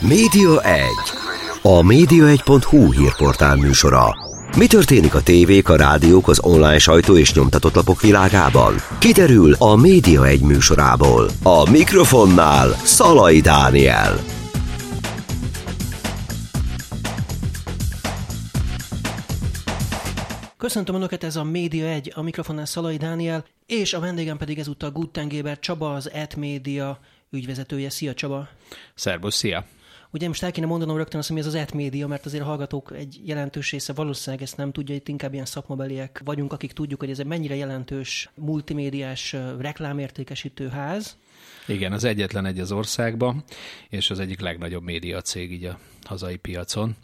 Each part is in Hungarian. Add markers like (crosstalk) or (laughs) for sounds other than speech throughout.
Média 1. A média1.hu hírportál műsora. Mi történik a tévék, a rádiók, az online sajtó és nyomtatott lapok világában? Kiderül a Média 1 műsorából. A mikrofonnál Szalai Dániel. Köszöntöm Önöket, ez a Média 1, a mikrofonnál Szalai Dániel, és a vendégem pedig ezúttal Guttengéber Csaba, az Et Média ügyvezetője. Szia Csaba! Szerbusz, szia! Ugye most el kéne mondanom rögtön azt, hogy ez az et média, mert azért a hallgatók egy jelentős része valószínűleg ezt nem tudja, itt inkább ilyen szakmabeliek vagyunk, akik tudjuk, hogy ez egy mennyire jelentős multimédiás reklámértékesítő ház. Igen, az egyetlen egy az országban, és az egyik legnagyobb média cég így a hazai piacon.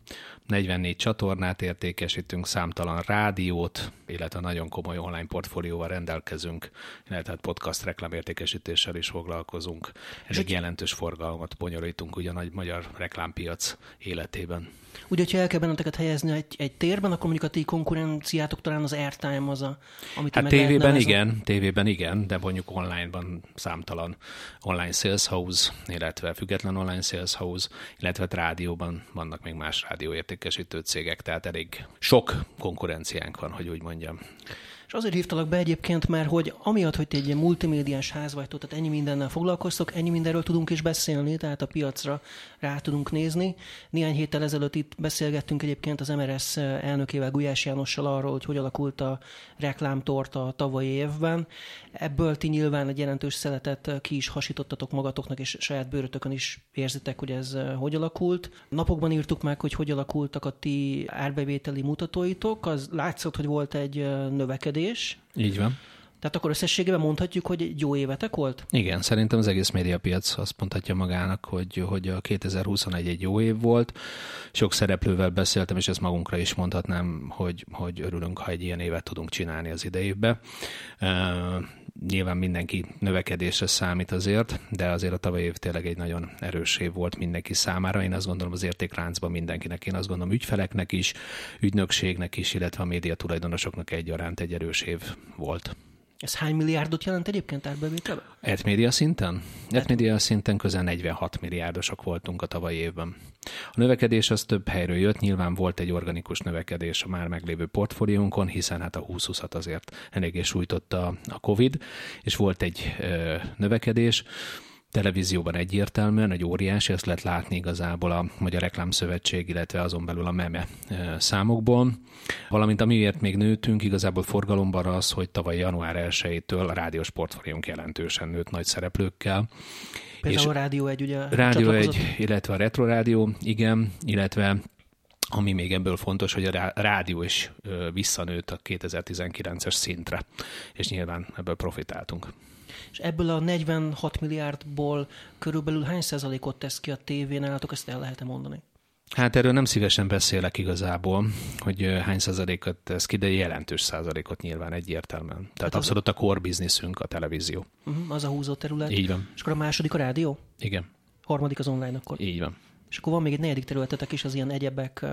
44 csatornát értékesítünk, számtalan rádiót, illetve nagyon komoly online portfólióval rendelkezünk, illetve hát podcast reklámértékesítéssel is foglalkozunk. Ez egy jelentős forgalmat bonyolítunk ugye a nagy magyar reklámpiac életében. Ugye, hogyha el kell benneteket helyezni egy, egy térben, akkor mondjuk a ti konkurenciátok talán az airtime az, a, amit Hát tévében igen, tévében igen, de mondjuk onlineban számtalan online sales house, illetve független online sales house, illetve hát rádióban vannak még más rádióértékesítő cégek, tehát elég sok konkurenciánk van, hogy úgy mondjam. És azért hívtalak be egyébként, mert hogy amiatt, hogy ti egy ilyen multimédiás ház vagytok, tehát ennyi mindennel foglalkoztok, ennyi mindenről tudunk is beszélni, tehát a piacra rá tudunk nézni. Néhány héttel ezelőtt itt beszélgettünk egyébként az MRS elnökével, Gulyás Jánossal arról, hogy hogy alakult a reklámtorta a tavalyi évben. Ebből ti nyilván egy jelentős szeletet ki is hasítottatok magatoknak, és saját bőrötökön is érzitek, hogy ez hogy alakult. Napokban írtuk meg, hogy hogy alakultak a ti árbevételi mutatóitok. Az látszott, hogy volt egy növekedés. Így van. Tehát akkor összességében mondhatjuk, hogy egy jó évetek volt? Igen, szerintem az egész médiapiac azt mondhatja magának, hogy, hogy a 2021 egy jó év volt. Sok szereplővel beszéltem, és ezt magunkra is mondhatnám, hogy, hogy örülünk, ha egy ilyen évet tudunk csinálni az idejébe. Nyilván mindenki növekedésre számít azért, de azért a tavaly év tényleg egy nagyon erős év volt mindenki számára. Én azt gondolom az értékláncban mindenkinek, én azt gondolom ügyfeleknek is, ügynökségnek is, illetve a média tulajdonosoknak egyaránt egy erős év volt. Ez hány milliárdot jelent egyébként árbevételben? Etmédia szinten? Etmédia szinten közel 46 milliárdosok voltunk a tavalyi évben. A növekedés az több helyről jött, nyilván volt egy organikus növekedés a már meglévő portfóliónkon, hiszen hát a 2020-at azért eléggé sújtotta a Covid, és volt egy ö, növekedés televízióban egyértelműen, egy óriási, ezt lehet látni igazából a Magyar Reklámszövetség, illetve azon belül a MEME számokból. Valamint amiért még nőttünk, igazából forgalomban az, hogy tavaly január 1-től a rádiós portfóliónk jelentősen nőtt nagy szereplőkkel. Például a Rádió egy ugye Rádió egy, illetve a Retro Rádió, igen, illetve ami még ebből fontos, hogy a rádió is visszanőtt a 2019-es szintre, és nyilván ebből profitáltunk. És ebből a 46 milliárdból körülbelül hány százalékot tesz ki a tévé nálatok, ezt el lehet mondani? Hát erről nem szívesen beszélek igazából, hogy hány százalékot tesz ki, de jelentős százalékot nyilván egyértelműen. Tehát hát abszolút a core businessünk a televízió. Uh-huh, az a húzó terület. Így van. És akkor a második a rádió? Igen. Harmadik az online akkor? Így van. És akkor van még egy negyedik területetek is, az ilyen egyebek,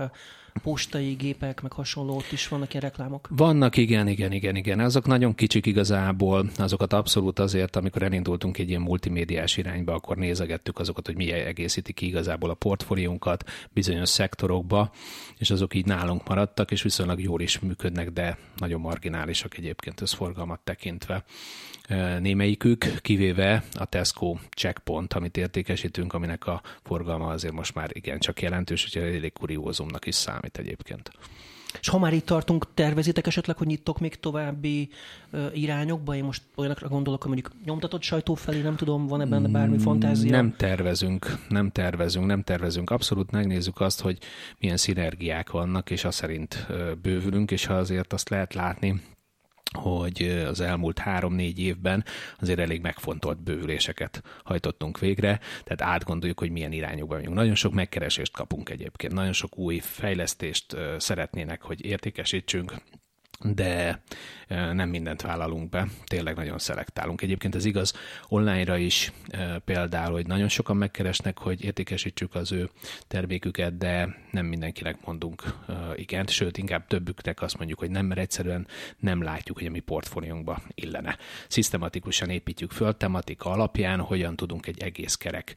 postai gépek, meg hasonló, ott is vannak ilyen reklámok? Vannak, igen, igen, igen, igen. Azok nagyon kicsik igazából, azokat abszolút azért, amikor elindultunk egy ilyen multimédiás irányba, akkor nézegettük azokat, hogy mi egészíti ki igazából a portfóliónkat bizonyos szektorokba, és azok így nálunk maradtak, és viszonylag jól is működnek, de nagyon marginálisak egyébként összforgalmat tekintve némelyikük, kivéve a Tesco checkpoint, amit értékesítünk, aminek a forgalma azért most már igen csak jelentős, hogy elég kuriózumnak is számít egyébként. És ha már itt tartunk, tervezitek esetleg, hogy nyitok még további uh, irányokba? Én most olyanokra gondolok, hogy mondjuk nyomtatott sajtó felé, nem tudom, van ebben bármi fantázia? Nem tervezünk, nem tervezünk, nem tervezünk. Abszolút megnézzük azt, hogy milyen szinergiák vannak, és azt szerint bővülünk, és ha azért azt lehet látni, hogy az elmúlt három-négy évben azért elég megfontolt bővüléseket hajtottunk végre, tehát átgondoljuk, hogy milyen irányokban vagyunk. Nagyon sok megkeresést kapunk egyébként, nagyon sok új fejlesztést szeretnének, hogy értékesítsünk, de nem mindent vállalunk be, tényleg nagyon szelektálunk. Egyébként ez igaz online-ra is például, hogy nagyon sokan megkeresnek, hogy értékesítsük az ő terméküket, de nem mindenkinek mondunk igent, sőt, inkább többüknek azt mondjuk, hogy nem, mert egyszerűen nem látjuk, hogy a mi portfóliónkba illene. Szisztematikusan építjük föl tematika alapján, hogyan tudunk egy egész kerek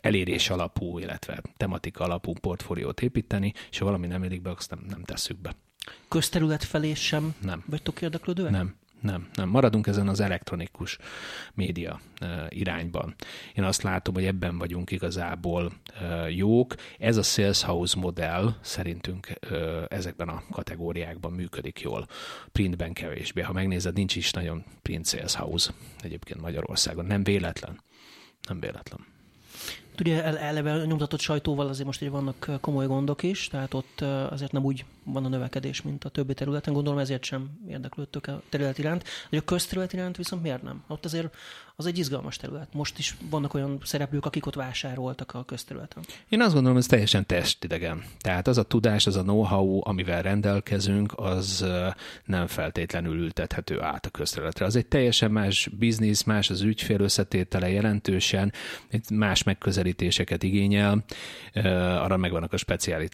elérés alapú, illetve tematika alapú portfóliót építeni, és ha valami nem érik be, azt nem, nem tesszük be közterület felé sem nem. vagytok érdeklődőek? Nem. Nem, nem. Maradunk ezen az elektronikus média irányban. Én azt látom, hogy ebben vagyunk igazából jók. Ez a Sales House modell szerintünk ezekben a kategóriákban működik jól. Printben kevésbé. Ha megnézed, nincs is nagyon print Sales House egyébként Magyarországon. Nem véletlen. Nem véletlen. Ugye eleve nyomtatott sajtóval azért most így vannak komoly gondok is, tehát ott azért nem úgy van a növekedés, mint a többi területen. Gondolom ezért sem érdeklődtök a terület iránt. De a közterület iránt viszont miért nem? Ott azért az egy izgalmas terület. Most is vannak olyan szereplők, akik ott vásároltak a közterületen. Én azt gondolom, ez teljesen testidegen. Tehát az a tudás, az a know-how, amivel rendelkezünk, az nem feltétlenül ültethető át a közterületre. Az egy teljesen más biznisz, más az ügyfél összetétele jelentősen, más megközelítéseket igényel, arra megvannak a speciális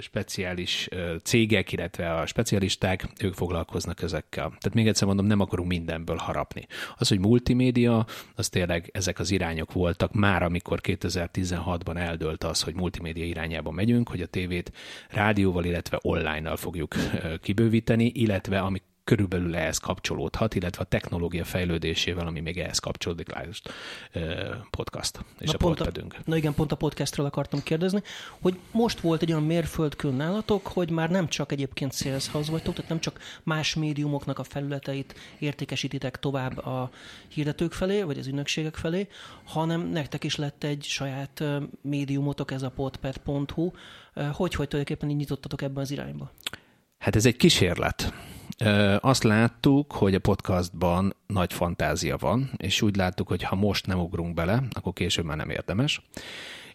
speciális cégek, illetve a specialisták, ők foglalkoznak ezekkel. Tehát még egyszer mondom, nem akarunk mindenből harapni. Az, hogy multimédia, az tényleg ezek az irányok voltak már, amikor 2016-ban eldőlt az, hogy multimédia irányába megyünk, hogy a tévét rádióval, illetve online-nal fogjuk kibővíteni, illetve amik körülbelül ehhez kapcsolódhat, illetve a technológia fejlődésével, ami még ehhez kapcsolódik, lásd, podcast és na a pont a, Na igen, pont a podcastről akartam kérdezni, hogy most volt egy olyan mérföldkő nálatok, hogy már nem csak egyébként saleshoz vagytok, tehát nem csak más médiumoknak a felületeit értékesítitek tovább a hirdetők felé, vagy az ügynökségek felé, hanem nektek is lett egy saját médiumotok, ez a podpad.hu. Hogy, hogy tulajdonképpen így nyitottatok ebben az irányba? Hát ez egy kísérlet. Azt láttuk, hogy a podcastban nagy fantázia van, és úgy láttuk, hogy ha most nem ugrunk bele, akkor később már nem érdemes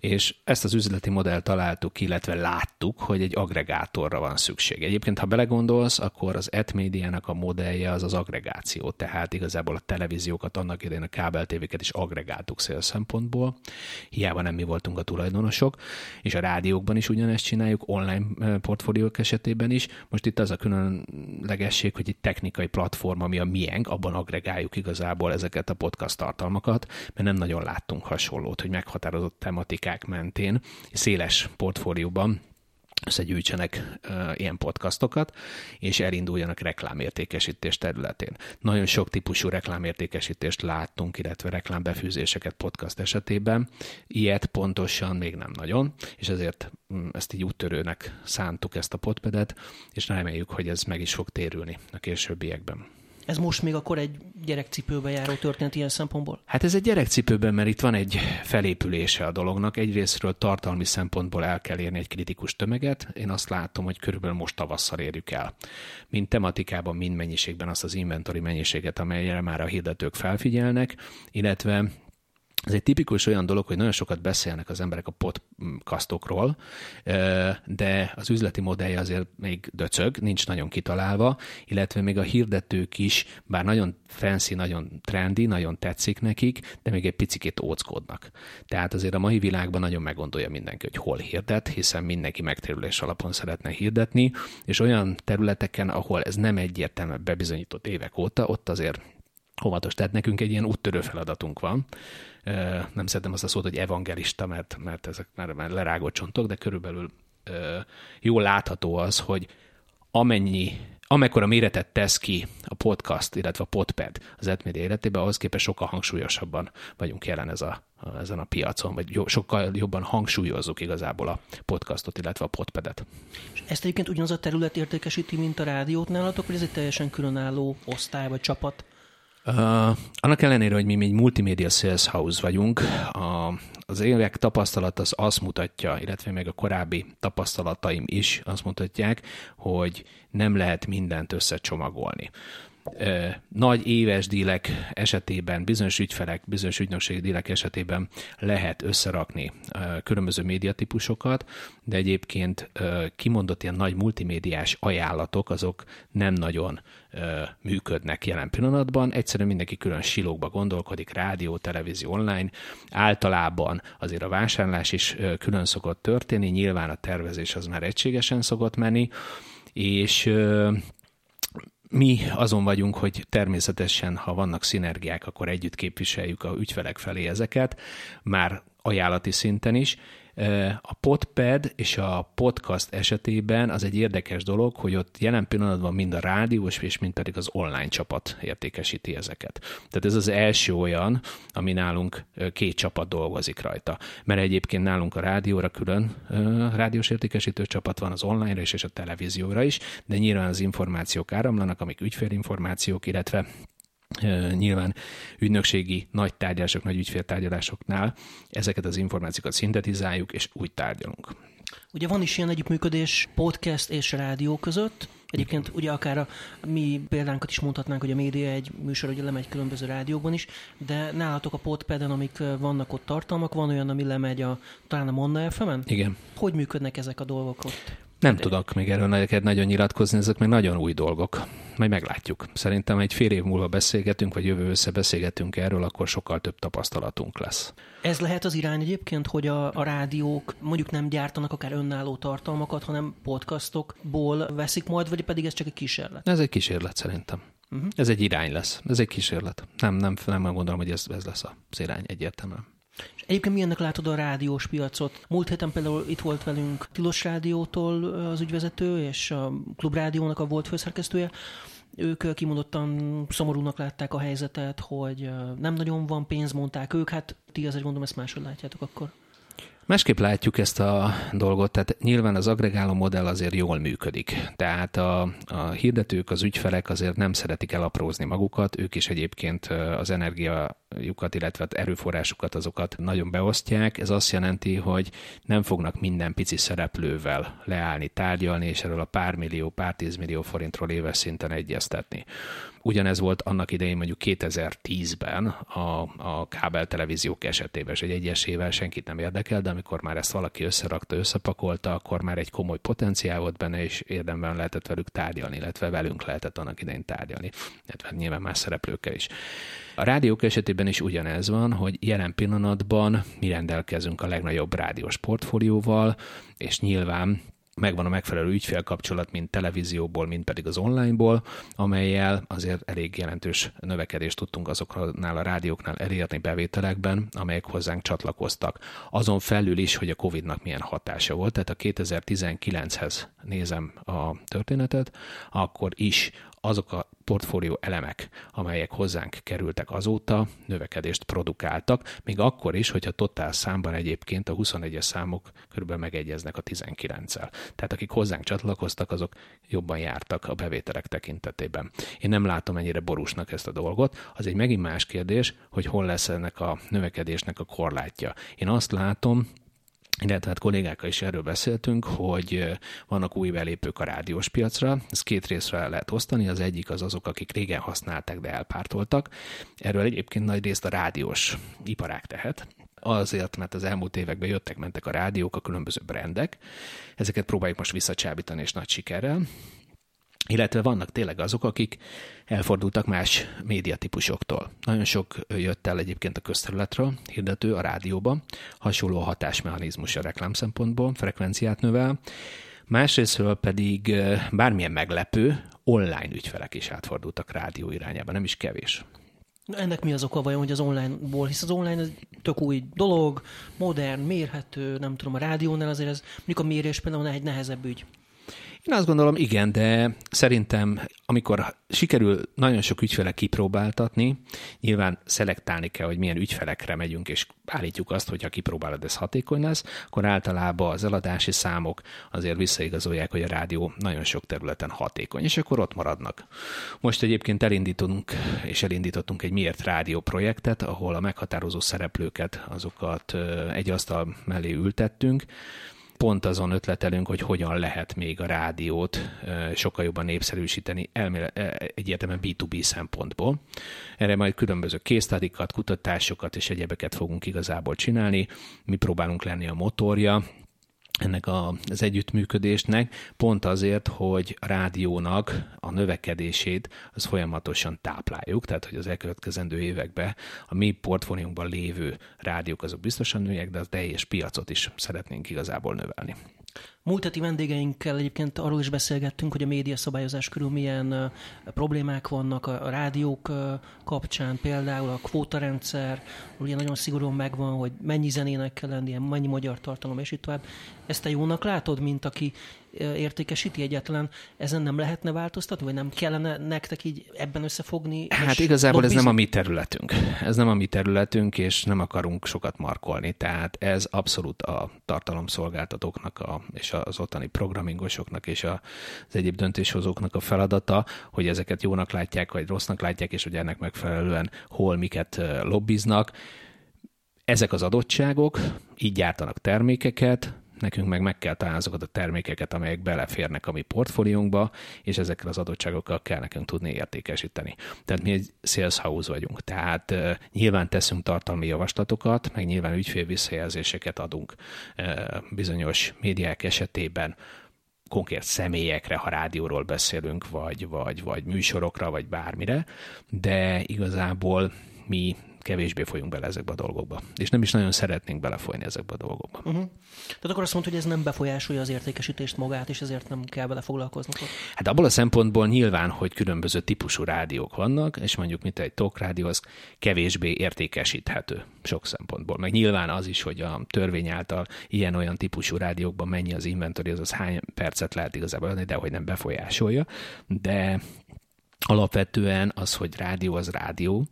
és ezt az üzleti modellt találtuk, illetve láttuk, hogy egy agregátorra van szükség. Egyébként, ha belegondolsz, akkor az etmédiának a modellje az az agregáció, tehát igazából a televíziókat, annak idején a kábeltévéket is agregáltuk szél szempontból, hiába nem mi voltunk a tulajdonosok, és a rádiókban is ugyanezt csináljuk, online portfóliók esetében is. Most itt az a különlegesség, hogy egy technikai platform, ami a miénk, abban agregáljuk igazából ezeket a podcast tartalmakat, mert nem nagyon láttunk hasonlót, hogy meghatározott tematikák témák mentén széles portfólióban összegyűjtsenek uh, ilyen podcastokat, és elinduljanak reklámértékesítés területén. Nagyon sok típusú reklámértékesítést láttunk, illetve reklámbefűzéseket podcast esetében. Ilyet pontosan még nem nagyon, és ezért um, ezt így úttörőnek szántuk ezt a podpedet, és reméljük, hogy ez meg is fog térülni a későbbiekben. Ez most még akkor egy gyerekcipőbe járó történet ilyen szempontból? Hát ez egy gyerekcipőben, mert itt van egy felépülése a dolognak. Egyrésztről tartalmi szempontból el kell érni egy kritikus tömeget. Én azt látom, hogy körülbelül most tavasszal érjük el. Mind tematikában, mind mennyiségben azt az inventory mennyiséget, amelyre már a hirdetők felfigyelnek, illetve ez egy tipikus olyan dolog, hogy nagyon sokat beszélnek az emberek a podcastokról, de az üzleti modellje azért még döcög, nincs nagyon kitalálva, illetve még a hirdetők is, bár nagyon fancy, nagyon trendy, nagyon tetszik nekik, de még egy picit óckodnak. Tehát azért a mai világban nagyon meggondolja mindenki, hogy hol hirdet, hiszen mindenki megtérülés alapon szeretne hirdetni, és olyan területeken, ahol ez nem egyértelműen bebizonyított évek óta, ott azért óvatos. Tehát nekünk egy ilyen úttörő feladatunk van, nem szeretem azt a szót, hogy evangelista, mert, mert ezek már, már lerágott csontok, de körülbelül jól látható az, hogy amennyi amekkora méretet tesz ki a podcast, illetve a podpad az etmédia életében, ahhoz képest sokkal hangsúlyosabban vagyunk jelen ez a, a, ezen a piacon, vagy jó, sokkal jobban hangsúlyozzuk igazából a podcastot, illetve a podpedet. És ezt egyébként ugyanaz a terület értékesíti, mint a rádiót nálatok, vagy ez egy teljesen különálló osztály vagy csapat? Uh, annak ellenére, hogy mi egy multimédia sales house vagyunk, a, az évek tapasztalat az azt mutatja, illetve meg a korábbi tapasztalataim is azt mutatják, hogy nem lehet mindent összecsomagolni. Nagy éves dílek esetében, bizonyos ügyfelek, bizonyos ügynökségi dílek esetében lehet összerakni különböző médiatípusokat, de egyébként kimondott ilyen nagy multimédiás ajánlatok, azok nem nagyon működnek jelen pillanatban. Egyszerűen mindenki külön silókba gondolkodik, rádió, televízió, online. Általában azért a vásárlás is külön szokott történni, nyilván a tervezés az már egységesen szokott menni, és mi azon vagyunk, hogy természetesen, ha vannak szinergiák, akkor együtt képviseljük a ügyfelek felé ezeket, már ajánlati szinten is, a podpad és a podcast esetében az egy érdekes dolog, hogy ott jelen pillanatban mind a rádiós és mind pedig az online csapat értékesíti ezeket. Tehát ez az első olyan, ami nálunk két csapat dolgozik rajta. Mert egyébként nálunk a rádióra külön rádiós értékesítő csapat van, az online-ra és a televízióra is, de nyilván az információk áramlanak, amik ügyfélinformációk, illetve nyilván ügynökségi nagy tárgyalások, nagy ügyféltárgyalásoknál ezeket az információkat szintetizáljuk, és úgy tárgyalunk. Ugye van is ilyen együttműködés podcast és rádió között. Egyébként ugye akár a mi példánkat is mondhatnánk, hogy a média egy műsor ugye lemegy különböző rádiókban is, de nálatok a podpeden, amik vannak ott tartalmak, van olyan, ami lemegy a, talán a Monna fm -en? Igen. Hogy működnek ezek a dolgok ott? Nem tudok még erről neked nagyon nyilatkozni, ezek még nagyon új dolgok. Majd meglátjuk. Szerintem egy fél év múlva beszélgetünk, vagy jövő össze beszélgetünk erről, akkor sokkal több tapasztalatunk lesz. Ez lehet az irány egyébként, hogy a, a rádiók mondjuk nem gyártanak akár önálló tartalmakat, hanem podcastokból veszik majd, vagy pedig ez csak egy kísérlet? Ez egy kísérlet szerintem. Uh-huh. Ez egy irány lesz. Ez egy kísérlet. Nem, nem, nem gondolom, hogy ez, ez lesz az irány egyértelműen. És egyébként milyennek látod a rádiós piacot? Múlt héten például itt volt velünk Tilos Rádiótól az ügyvezető, és a Klubrádiónak a volt főszerkesztője. Ők kimondottan szomorúnak látták a helyzetet, hogy nem nagyon van pénz, mondták ők. Hát ti azért gondolom ezt máshogy látjátok akkor. Másképp látjuk ezt a dolgot, tehát nyilván az agregáló modell azért jól működik. Tehát a, a hirdetők, az ügyfelek azért nem szeretik elaprózni magukat, ők is egyébként az energiajukat, illetve erőforrásukat azokat nagyon beosztják. Ez azt jelenti, hogy nem fognak minden pici szereplővel leállni, tárgyalni, és erről a pár millió, pár tízmillió forintról éves szinten egyeztetni. Ugyanez volt annak idején mondjuk 2010-ben a, a kábel televíziók esetében, és egy egyesével senkit nem érdekel, de amikor már ezt valaki összerakta, összepakolta, akkor már egy komoly potenciál volt benne, és érdemben lehetett velük tárgyalni, illetve velünk lehetett annak idején tárgyalni, illetve nyilván más szereplőkkel is. A rádiók esetében is ugyanez van, hogy jelen pillanatban mi rendelkezünk a legnagyobb rádiós portfólióval, és nyilván megvan a megfelelő ügyfélkapcsolat, mint televízióból, mint pedig az onlineból, amelyel azért elég jelentős növekedést tudtunk azoknál a rádióknál elérni bevételekben, amelyek hozzánk csatlakoztak. Azon felül is, hogy a Covid-nak milyen hatása volt, tehát a 2019-hez nézem a történetet, akkor is azok a portfólió elemek, amelyek hozzánk kerültek azóta, növekedést produkáltak, még akkor is, hogyha totál számban egyébként a 21-es számok körülbelül megegyeznek a 19-el. Tehát akik hozzánk csatlakoztak, azok jobban jártak a bevételek tekintetében. Én nem látom ennyire borúsnak ezt a dolgot. Az egy megint más kérdés, hogy hol lesz ennek a növekedésnek a korlátja. Én azt látom, illetve hát kollégákkal is erről beszéltünk, hogy vannak új belépők a rádiós piacra, ez két részre lehet osztani, az egyik az azok, akik régen használták, de elpártoltak. Erről egyébként nagy részt a rádiós iparák tehet, azért, mert az elmúlt években jöttek, mentek a rádiók, a különböző brendek, ezeket próbáljuk most visszacsábítani és nagy sikerrel, illetve vannak tényleg azok, akik elfordultak más médiatípusoktól. Nagyon sok jött el egyébként a közterületről, hirdető a rádióba, hasonló hatásmechanizmus a reklám szempontból, frekvenciát növel, másrésztről pedig bármilyen meglepő, online ügyfelek is átfordultak rádió irányába, nem is kevés. Ennek mi az oka vajon, hogy az online-ból, hisz az online ez tök új dolog, modern, mérhető, nem tudom, a rádiónál azért ez, mondjuk a mérés például egy nehezebb ügy. Én azt gondolom, igen, de szerintem, amikor sikerül nagyon sok ügyfele kipróbáltatni, nyilván szelektálni kell, hogy milyen ügyfelekre megyünk, és állítjuk azt, hogy ha kipróbálod, ez hatékony lesz, akkor általában az eladási számok azért visszaigazolják, hogy a rádió nagyon sok területen hatékony, és akkor ott maradnak. Most egyébként elindítunk, és elindítottunk egy Miért Rádió projektet, ahol a meghatározó szereplőket, azokat egy asztal mellé ültettünk, pont azon ötletelünk, hogy hogyan lehet még a rádiót sokkal jobban népszerűsíteni elméle, egyértelműen B2B szempontból. Erre majd különböző késztadikat, kutatásokat és egyebeket fogunk igazából csinálni. Mi próbálunk lenni a motorja, ennek a, az együttműködésnek, pont azért, hogy a rádiónak a növekedését az folyamatosan tápláljuk, tehát hogy az elkövetkezendő években a mi portfóliunkban lévő rádiók azok biztosan nőjek, de a teljes piacot is szeretnénk igazából növelni. Múlt heti vendégeinkkel egyébként arról is beszélgettünk, hogy a média szabályozás körül milyen problémák vannak a, a rádiók kapcsán, például a kvótarendszer, ugye nagyon szigorúan megvan, hogy mennyi zenének kell lennie, mennyi magyar tartalom, és így tovább. Ezt te jónak látod, mint aki értékesíti egyáltalán, ezen nem lehetne változtatni, vagy nem kellene nektek így ebben összefogni? Hát igazából lobbizni? ez nem a mi területünk. Ez nem a mi területünk, és nem akarunk sokat markolni, tehát ez abszolút a tartalomszolgáltatóknak a, és az ottani programingosoknak és az egyéb döntéshozóknak a feladata, hogy ezeket jónak látják, vagy rossznak látják, és hogy ennek megfelelően hol miket lobbiznak. Ezek az adottságok, így gyártanak termékeket, nekünk meg meg kell találni azokat a termékeket, amelyek beleférnek a mi portfóliónkba, és ezekkel az adottságokkal kell nekünk tudni értékesíteni. Tehát mi egy sales house vagyunk, tehát nyilván teszünk tartalmi javaslatokat, meg nyilván ügyfél visszajelzéseket adunk bizonyos médiák esetében, konkrét személyekre, ha rádióról beszélünk, vagy, vagy, vagy műsorokra, vagy bármire, de igazából mi kevésbé folyunk bele ezekbe a dolgokba. És nem is nagyon szeretnénk belefolyni ezekbe a dolgokba. Uh-huh. Tehát akkor azt mondod, hogy ez nem befolyásolja az értékesítést magát, és ezért nem kell bele foglalkoznod? Hát abból a szempontból nyilván, hogy különböző típusú rádiók vannak, és mondjuk mint egy talk rádió, az kevésbé értékesíthető sok szempontból. Meg nyilván az is, hogy a törvény által ilyen-olyan típusú rádiókban mennyi az inventory, az, az hány percet lehet igazából adni, de hogy nem befolyásolja. De alapvetően az, hogy rádió az rádió,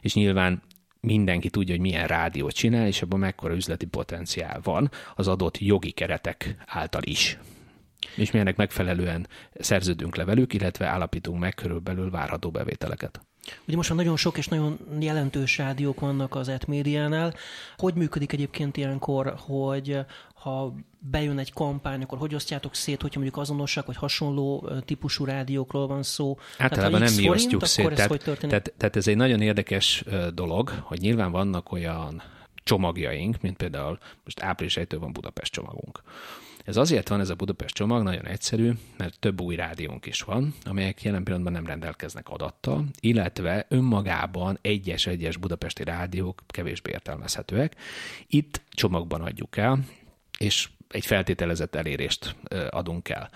és nyilván mindenki tudja, hogy milyen rádiót csinál, és abban mekkora üzleti potenciál van az adott jogi keretek által is. És mi ennek megfelelően szerződünk le velük, illetve állapítunk meg körülbelül várható bevételeket. Ugye most már nagyon sok és nagyon jelentős rádiók vannak az etmédiánál. Hogy működik egyébként ilyenkor, hogy ha bejön egy kampány, akkor hogy osztjátok szét, hogyha mondjuk azonosak vagy hasonló típusú rádiókról van szó? Általában nem mi osztjuk szét. Tehát, hogy tehát, tehát ez egy nagyon érdekes dolog, hogy nyilván vannak olyan csomagjaink, mint például most április 1 van Budapest csomagunk. Ez azért van ez a Budapest csomag, nagyon egyszerű, mert több új rádiónk is van, amelyek jelen pillanatban nem rendelkeznek adattal, illetve önmagában egyes-egyes budapesti rádiók kevésbé értelmezhetőek. Itt csomagban adjuk el, és egy feltételezett elérést adunk el.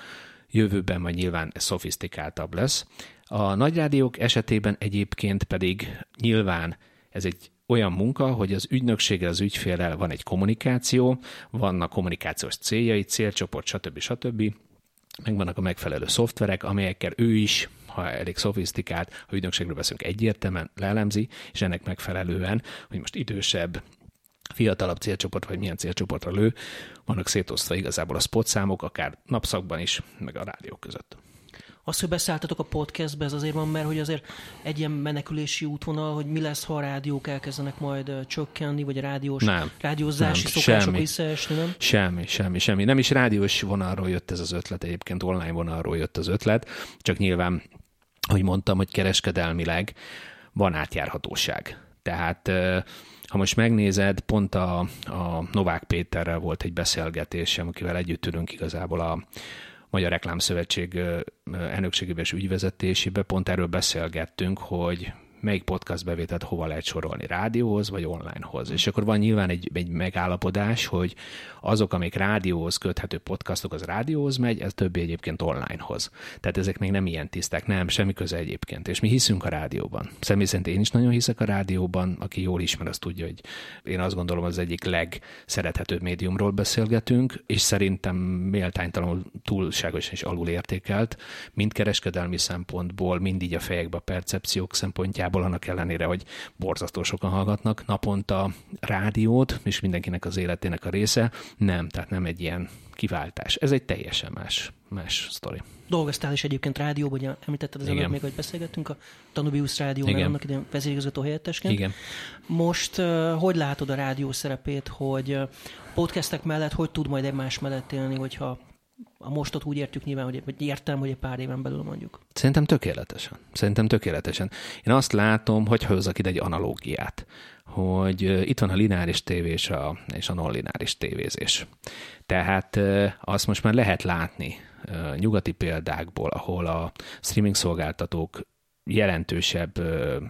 Jövőben majd nyilván ez szofisztikáltabb lesz. A nagy rádiók esetében egyébként pedig nyilván ez egy olyan munka, hogy az ügynökséggel, az ügyfélel van egy kommunikáció, vannak kommunikációs céljai, célcsoport, stb. stb. Megvannak a megfelelő szoftverek, amelyekkel ő is, ha elég szofisztikált, ha ügynökségről beszélünk, egyértelműen lelemzi, és ennek megfelelően, hogy most idősebb, fiatalabb célcsoport, vagy milyen célcsoportra lő, vannak szétosztva igazából a spot számok, akár napszakban is, meg a rádiók között. Az, hogy beszálltatok a podcastbe, ez azért van, mert hogy azért egy ilyen menekülési útvonal, hogy mi lesz, ha a rádiók elkezdenek majd csökkenni, vagy a rádiós, nem, rádiózási nem, szokások semmi, visszaesni, nem? Semmi, semmi, semmi. Nem is rádiós vonalról jött ez az ötlet, egyébként online vonalról jött az ötlet, csak nyilván, hogy mondtam, hogy kereskedelmileg van átjárhatóság. Tehát ha most megnézed, pont a, a Novák Péterrel volt egy beszélgetésem, akivel együtt ülünk igazából a, Magyar Reklámszövetség elnökségében és ügyvezetésébe. Pont erről beszélgettünk, hogy melyik podcast bevételt hova lehet sorolni, rádióhoz vagy onlinehoz. És akkor van nyilván egy, egy megállapodás, hogy azok, amik rádióhoz köthető podcastok, az rádióhoz megy, ez többi egyébként onlinehoz. Tehát ezek még nem ilyen tiszták, nem, semmi köze egyébként. És mi hiszünk a rádióban. Személy szerint én is nagyon hiszek a rádióban, aki jól ismer, az tudja, hogy én azt gondolom, az egyik legszerethetőbb médiumról beszélgetünk, és szerintem méltánytalanul túlságosan és alul értékelt, mind kereskedelmi szempontból, mind így a fejekbe a percepciók szempontjából, nagyjából annak ellenére, hogy borzasztó sokan hallgatnak naponta rádiót, és mindenkinek az életének a része. Nem, tehát nem egy ilyen kiváltás. Ez egy teljesen más, más sztori. Dolgoztál is egyébként rádióban, ugye említetted az előbb még, hogy beszélgettünk a Tanubius rádiónál, annak idején vezérigazgató helyettesként. Igen. Most hogy látod a rádió szerepét, hogy podcastek mellett hogy tud majd egymás mellett élni, hogyha a mostot úgy értjük nyilván, hogy, vagy értem, hogy egy pár éven belül mondjuk. Szerintem tökéletesen. Szerintem tökéletesen. Én azt látom, hogy hozzak ide egy analógiát, hogy itt van a lineáris tévé és a, és a non-lineáris tévézés. Tehát azt most már lehet látni nyugati példákból, ahol a streaming szolgáltatók jelentősebb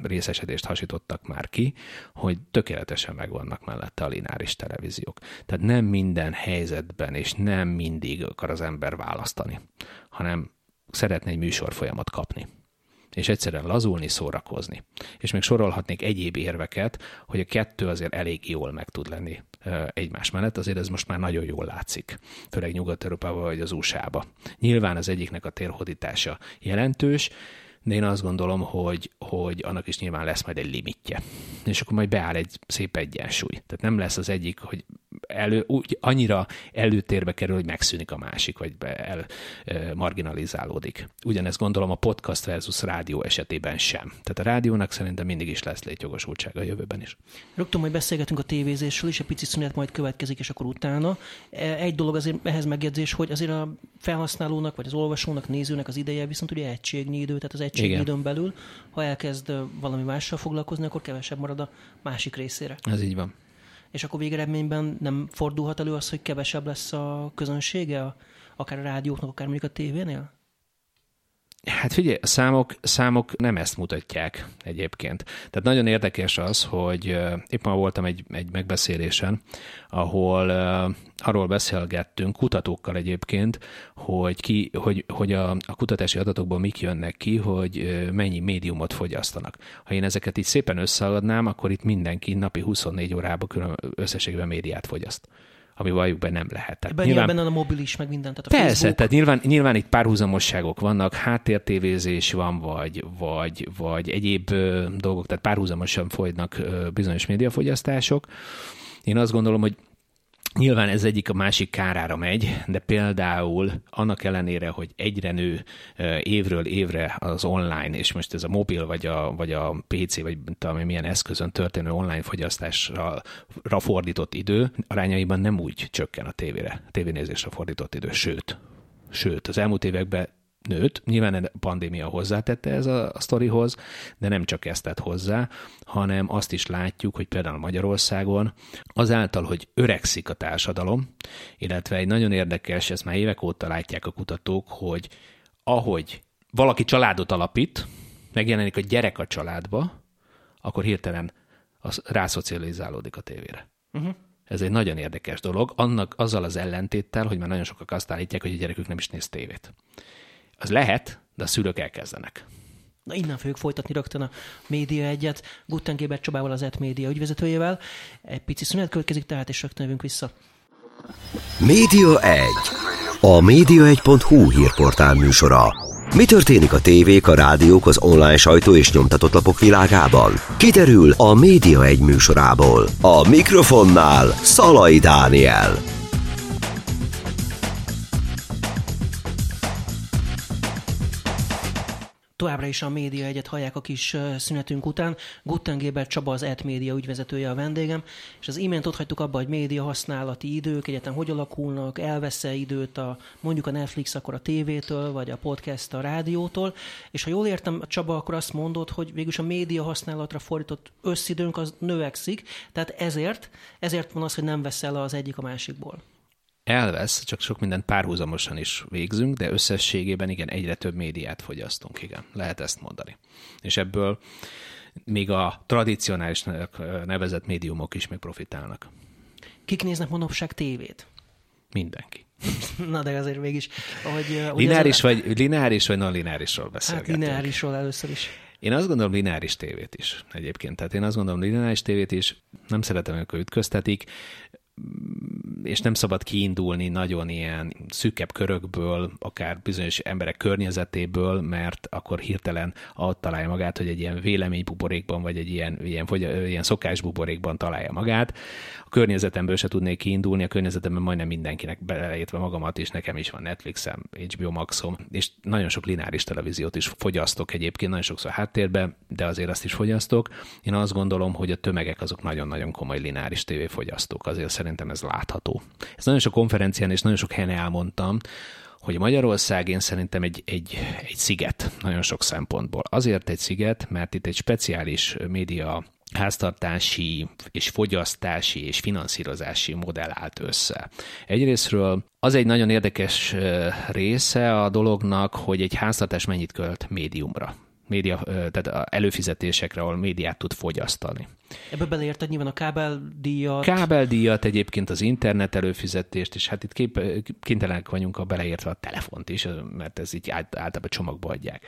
részesedést hasítottak már ki, hogy tökéletesen megvannak mellette a lineáris televíziók. Tehát nem minden helyzetben és nem mindig akar az ember választani, hanem szeretne egy műsorfolyamat kapni és egyszerűen lazulni, szórakozni. És még sorolhatnék egyéb érveket, hogy a kettő azért elég jól meg tud lenni egymás mellett, azért ez most már nagyon jól látszik, főleg Nyugat-Európában vagy az USA-ba. Nyilván az egyiknek a térhódítása jelentős, de én azt gondolom, hogy, hogy annak is nyilván lesz majd egy limitje. És akkor majd beáll egy szép egyensúly. Tehát nem lesz az egyik, hogy elő, úgy, annyira előtérbe kerül, hogy megszűnik a másik, vagy be, el e, marginalizálódik. Ugyanezt gondolom a podcast versus rádió esetében sem. Tehát a rádiónak szerintem mindig is lesz létjogosultsága a jövőben is. Rögtön majd beszélgetünk a tévézésről is, egy pici szünet majd következik, és akkor utána. Egy dolog azért ehhez megjegyzés, hogy azért a felhasználónak, vagy az olvasónak, nézőnek az ideje viszont ugye egységnyi idő, tehát az egységnyi időn belül, ha elkezd valami mással foglalkozni, akkor kevesebb marad a másik részére. Ez így van és akkor végeredményben nem fordulhat elő az, hogy kevesebb lesz a közönsége, akár a rádióknak, akár mondjuk a tévénél? Hát figyelj, a számok, számok nem ezt mutatják egyébként. Tehát nagyon érdekes az, hogy éppen voltam egy, egy megbeszélésen, ahol arról beszélgettünk kutatókkal egyébként, hogy, ki, hogy, hogy a, a kutatási adatokból mik jönnek ki, hogy mennyi médiumot fogyasztanak. Ha én ezeket így szépen összeadnám, akkor itt mindenki napi 24 órában külön összességben médiát fogyaszt ami valljuk be nem lehet. Tehát Ebben nyilván benne a mobil is, meg mindent. Tehát a persze, Facebook. tehát nyilván, nyilván itt párhuzamosságok vannak, háttértévézés van, vagy, vagy, vagy egyéb ö, dolgok, tehát párhuzamosan folynak ö, bizonyos médiafogyasztások. Én azt gondolom, hogy Nyilván ez egyik a másik kárára megy, de például annak ellenére, hogy egyre nő évről évre az online, és most ez a mobil, vagy a, vagy a PC, vagy tudom, milyen eszközön történő online fogyasztásra fordított idő arányaiban nem úgy csökken a tévére, a tévénézésre fordított idő, sőt, sőt, az elmúlt években nőtt. Nyilván a pandémia hozzátette ez a, a sztorihoz, de nem csak ezt tett hozzá, hanem azt is látjuk, hogy például Magyarországon azáltal, hogy öregszik a társadalom, illetve egy nagyon érdekes, ezt már évek óta látják a kutatók, hogy ahogy valaki családot alapít, megjelenik a gyerek a családba, akkor hirtelen az rászocializálódik a tévére. Uh-huh. Ez egy nagyon érdekes dolog, annak azzal az ellentéttel, hogy már nagyon sokak azt állítják, hogy a gyerekük nem is néz tévét. Az lehet, de a szülők elkezdenek. Na innen fogjuk folytatni rögtön a Média egyet, Guttengéber Csabával, az ET Média ügyvezetőjével. Egy pici szünet következik, tehát és rögtön jövünk vissza. Média 1. A média1.hu hírportál műsora. Mi történik a tévék, a rádiók, az online sajtó és nyomtatott lapok világában? Kiderül a Média 1 műsorából. A mikrofonnál Szalai Dániel. Továbbra is a Média Egyet hallják a kis szünetünk után. Guttengéber Csaba az ET Média ügyvezetője a vendégem, és az imént ott hagytuk abba, hogy média használati idők, egyetem hogy alakulnak, elvesz-e időt a, mondjuk a Netflix akkor a tévétől, vagy a podcast a rádiótól, és ha jól értem, Csaba, akkor azt mondod, hogy végülis a média használatra fordított összidőnk az növekszik, tehát ezért, ezért van az, hogy nem veszel az egyik a másikból elvesz, csak sok mindent párhuzamosan is végzünk, de összességében igen, egyre több médiát fogyasztunk, igen, lehet ezt mondani. És ebből még a tradicionális nevezett médiumok is még profitálnak. Kik néznek manapság tévét? Mindenki. (laughs) Na de azért mégis, hogy... Lineáris, vagy, lineáris vagy non-lineárisról hát beszélgetünk? Hát lineárisról először is. Én azt gondolom lineáris tévét is egyébként. Tehát én azt gondolom lineáris tévét is, nem szeretem, amikor ütköztetik és nem szabad kiindulni nagyon ilyen szűkebb körökből, akár bizonyos emberek környezetéből, mert akkor hirtelen ott találja magát, hogy egy ilyen véleménybuborékban, vagy egy ilyen, ilyen, ilyen szokásbuborékban találja magát. A környezetemből se tudnék kiindulni, a környezetemben majdnem mindenkinek beleértve magamat is, nekem is van Netflixem, HBO Maxom, és nagyon sok lineáris televíziót is fogyasztok egyébként, nagyon sokszor háttérben, de azért azt is fogyasztok. Én azt gondolom, hogy a tömegek azok nagyon-nagyon komoly lineáris tévéfogyasztók, azért szerintem ez látható. Ez nagyon sok konferencián és nagyon sok helyen elmondtam, hogy Magyarország én szerintem egy, egy, egy sziget nagyon sok szempontból. Azért egy sziget, mert itt egy speciális média háztartási és fogyasztási és finanszírozási modell állt össze. Egyrésztről az egy nagyon érdekes része a dolognak, hogy egy háztartás mennyit költ médiumra média, tehát előfizetésekre, ahol médiát tud fogyasztani. Ebbe beleérted nyilván a kábeldíjat. Kábeldíjat, egyébként az internet előfizetést, és hát itt kép, kénytelenek vagyunk a beleértve a telefont is, mert ez így általában csomagba adják.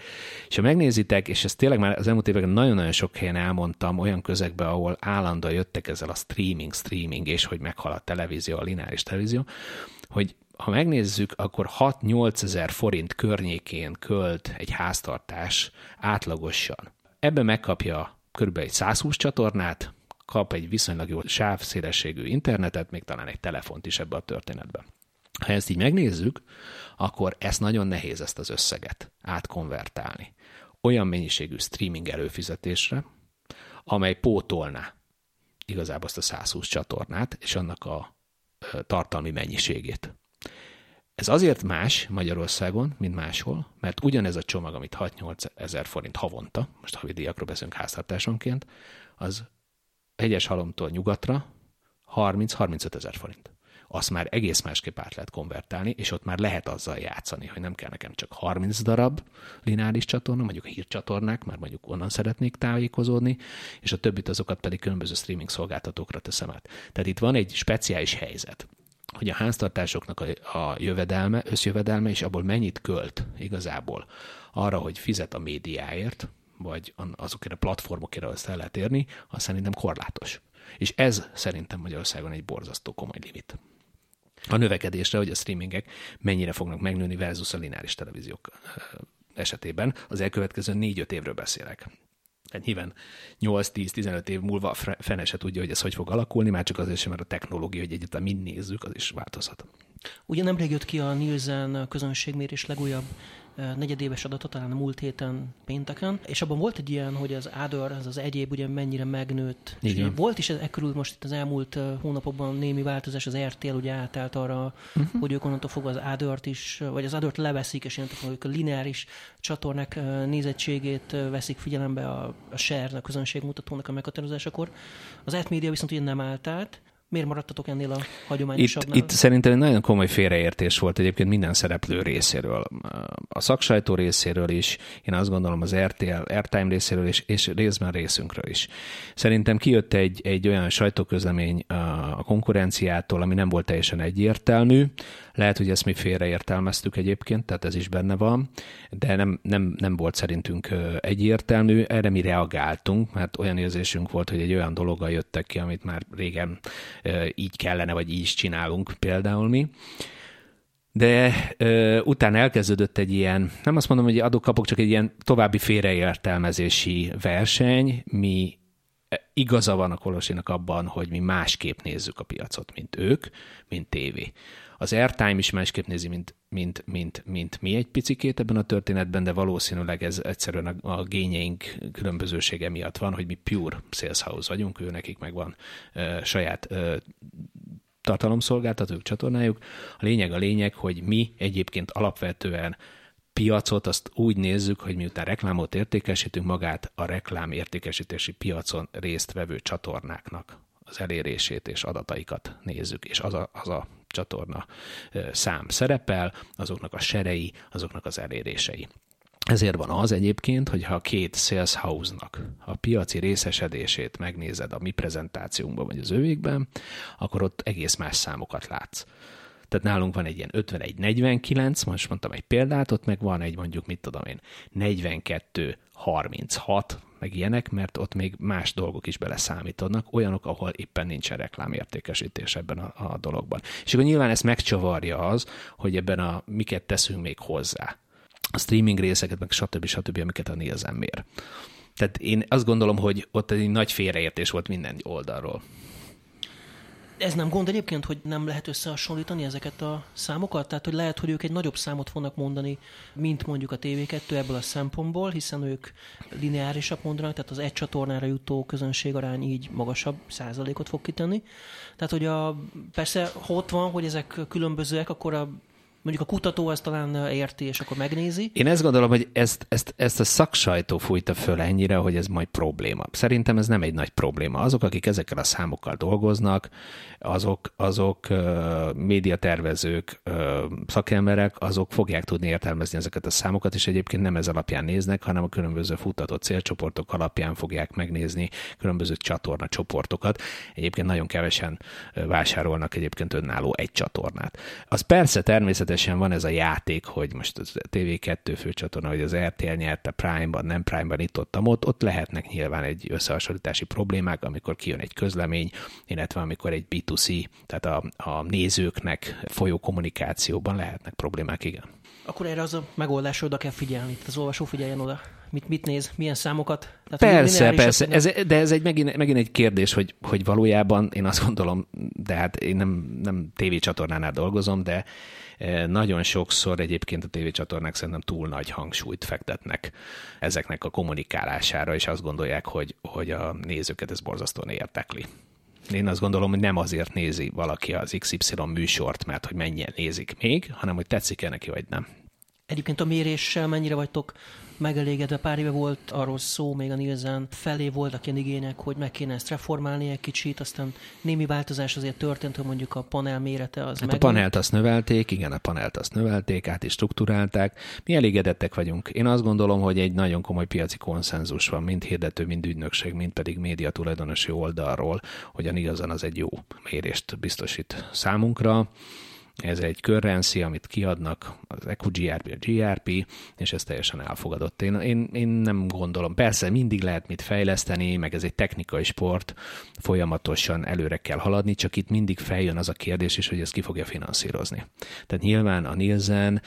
És ha megnézitek, és ezt tényleg már az elmúlt években nagyon-nagyon sok helyen elmondtam, olyan közegben, ahol állandóan jöttek ezzel a streaming, streaming, és hogy meghal a televízió, a lineáris televízió, hogy ha megnézzük, akkor 6-8 ezer forint környékén költ egy háztartás átlagosan. Ebben megkapja kb. egy 120 csatornát, kap egy viszonylag jó sávszélességű internetet, még talán egy telefont is ebbe a történetbe. Ha ezt így megnézzük, akkor ez nagyon nehéz ezt az összeget átkonvertálni. Olyan mennyiségű streaming előfizetésre, amely pótolná igazából azt a 120 csatornát, és annak a tartalmi mennyiségét. Ez azért más Magyarországon, mint máshol, mert ugyanez a csomag, amit 6-8 ezer forint havonta, most havi díjakról beszélünk háztartásonként, az egyes halomtól nyugatra 30-35 ezer forint. Azt már egész másképp át lehet konvertálni, és ott már lehet azzal játszani, hogy nem kell nekem csak 30 darab lineáris csatorna, mondjuk a hírcsatornák, már mondjuk onnan szeretnék tájékozódni, és a többit azokat pedig különböző streaming szolgáltatókra teszem át. Tehát itt van egy speciális helyzet hogy a háztartásoknak a, a jövedelme, összjövedelme, és abból mennyit költ igazából arra, hogy fizet a médiáért, vagy azokért a platformokért, ahol el lehet érni, az szerintem korlátos. És ez szerintem Magyarországon egy borzasztó komoly limit. A növekedésre, hogy a streamingek mennyire fognak megnőni versus a lineáris televíziók esetében. Az elkövetkező 4-5 évről beszélek. Nyilván 8-10-15 év múlva fene se tudja, hogy ez hogy fog alakulni, már csak azért sem, mert a technológia, hogy egyáltalán mind nézzük, az is változhat. Ugye nemrég jött ki a Nielsen közönségmérés legújabb negyedéves adatot, talán a múlt héten pénteken, és abban volt egy ilyen, hogy az Ádor, az az egyéb ugye mennyire megnőtt. Igen. És volt is ez körül most itt az elmúlt hónapokban némi változás, az RTL ugye átállt arra, uh-huh. hogy ők onnantól fogva az Ádort is, vagy az Ádort leveszik, és onnantól fogva a lineáris csatornák nézettségét veszik figyelembe a, a share, a közönségmutatónak a meghatározásakor. Az átmédia viszont ugye nem állt át, Miért maradtatok ennél a hagyományosabbnál? Itt, itt szerintem egy nagyon komoly félreértés volt egyébként minden szereplő részéről. A szaksajtó részéről is, én azt gondolom az RTL, Airtime részéről is, és részben részünkről is. Szerintem kijött egy, egy olyan sajtóközlemény a konkurenciától, ami nem volt teljesen egyértelmű. Lehet, hogy ezt mi félreértelmeztük egyébként, tehát ez is benne van, de nem, nem, nem volt szerintünk egyértelmű. Erre mi reagáltunk, mert olyan érzésünk volt, hogy egy olyan dologgal jöttek ki, amit már régen így kellene, vagy így is csinálunk például mi. De ö, utána elkezdődött egy ilyen, nem azt mondom, hogy adok-kapok, csak egy ilyen további félreértelmezési verseny. Mi igaza van a Kolosinak abban, hogy mi másképp nézzük a piacot, mint ők, mint tévé. Az airtime is másképp nézi, mint, mint, mint, mint mi egy picikét ebben a történetben, de valószínűleg ez egyszerűen a, a gényeink különbözősége miatt van, hogy mi pure sales house vagyunk, ő nekik meg van uh, saját uh, tartalomszolgáltatók, csatornájuk. A lényeg a lényeg, hogy mi egyébként alapvetően piacot azt úgy nézzük, hogy miután reklámot értékesítünk, magát a reklám értékesítési piacon résztvevő csatornáknak az elérését és adataikat nézzük, és az a, az a csatorna szám szerepel, azoknak a serei, azoknak az elérései. Ezért van az egyébként, hogy ha két sales house-nak a piaci részesedését megnézed a mi prezentációnkban vagy az övékben, akkor ott egész más számokat látsz. Tehát nálunk van egy ilyen 51-49, most mondtam egy példát, ott meg van egy mondjuk, mit tudom én, 42-36, meg ilyenek, mert ott még más dolgok is beleszámítanak, olyanok, ahol éppen nincsen reklámértékesítés ebben a, a dologban. És akkor nyilván ezt megcsavarja az, hogy ebben a miket teszünk még hozzá. A streaming részeket, meg stb. stb., amiket a Nielsen mér. Tehát én azt gondolom, hogy ott egy nagy félreértés volt minden oldalról. Ez nem gond egyébként, hogy nem lehet összehasonlítani ezeket a számokat? Tehát, hogy lehet, hogy ők egy nagyobb számot fognak mondani, mint mondjuk a TV2 ebből a szempontból, hiszen ők lineárisabb mondanak, tehát az egy csatornára jutó közönségarány így magasabb százalékot fog kitenni. Tehát, hogy a, persze, ha ott van, hogy ezek különbözőek, akkor a mondjuk a kutató ezt talán érti, és akkor megnézi. Én ezt gondolom, hogy ezt, ezt, ezt a szaksajtó fújta föl ennyire, hogy ez majd probléma. Szerintem ez nem egy nagy probléma. Azok, akik ezekkel a számokkal dolgoznak, azok, azok médiatervezők, szakemberek, azok fogják tudni értelmezni ezeket a számokat, és egyébként nem ez alapján néznek, hanem a különböző futtatott célcsoportok alapján fogják megnézni különböző csatorna csoportokat. Egyébként nagyon kevesen vásárolnak egyébként önálló egy csatornát. Az persze természetesen van ez a játék, hogy most az TV2 főcsatorna, hogy az RTL nyerte Prime-ban, nem Prime-ban itt ott, ott, ott lehetnek nyilván egy összehasonlítási problémák, amikor kijön egy közlemény, illetve amikor egy B2 B2C, tehát a, a nézőknek folyó kommunikációban lehetnek problémák, igen. Akkor erre az a megoldás, oda kell figyelni, tehát az olvasó figyeljen oda. Mit, mit néz, milyen számokat? Tehát persze, persze, ez, de ez egy, megint, megint egy kérdés, hogy, hogy valójában én azt gondolom, de hát én nem, nem tévécsatornánál dolgozom, de nagyon sokszor egyébként a tévécsatornák szerintem túl nagy hangsúlyt fektetnek ezeknek a kommunikálására, és azt gondolják, hogy, hogy a nézőket ez borzasztóan értekli. Én azt gondolom, hogy nem azért nézi valaki az XY műsort, mert hogy mennyien nézik még, hanem hogy tetszik-e neki, vagy nem. Egyébként a méréssel mennyire vagytok megelégedve. Pár éve volt arról szó, még a Nielsen felé voltak ilyen igények, hogy meg kéne ezt reformálni egy kicsit, aztán némi változás azért történt, hogy mondjuk a panel mérete az hát meg. A panelt azt növelték, igen, a panelt azt növelték, át is struktúrálták. Mi elégedettek vagyunk. Én azt gondolom, hogy egy nagyon komoly piaci konszenzus van, mind hirdető, mind ügynökség, mind pedig média tulajdonosi oldalról, hogy a Nielsen az egy jó mérést biztosít számunkra ez egy currency, amit kiadnak, az EQGRP, a GRP, és ez teljesen elfogadott. Én, én, én nem gondolom. Persze mindig lehet mit fejleszteni, meg ez egy technikai sport, folyamatosan előre kell haladni, csak itt mindig feljön az a kérdés is, hogy ezt ki fogja finanszírozni. Tehát nyilván a Nielsen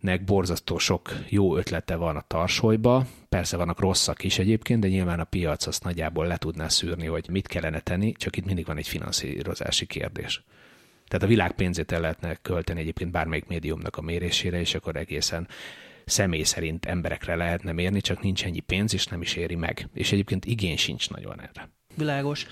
nek borzasztó sok jó ötlete van a tarsolyba, persze vannak rosszak is egyébként, de nyilván a piac azt nagyjából le tudná szűrni, hogy mit kellene tenni, csak itt mindig van egy finanszírozási kérdés. Tehát a világ pénzét el lehetne költeni egyébként bármelyik médiumnak a mérésére, és akkor egészen személy szerint emberekre lehetne mérni, csak nincs ennyi pénz, és nem is éri meg. És egyébként igény sincs nagyon erre. Világos.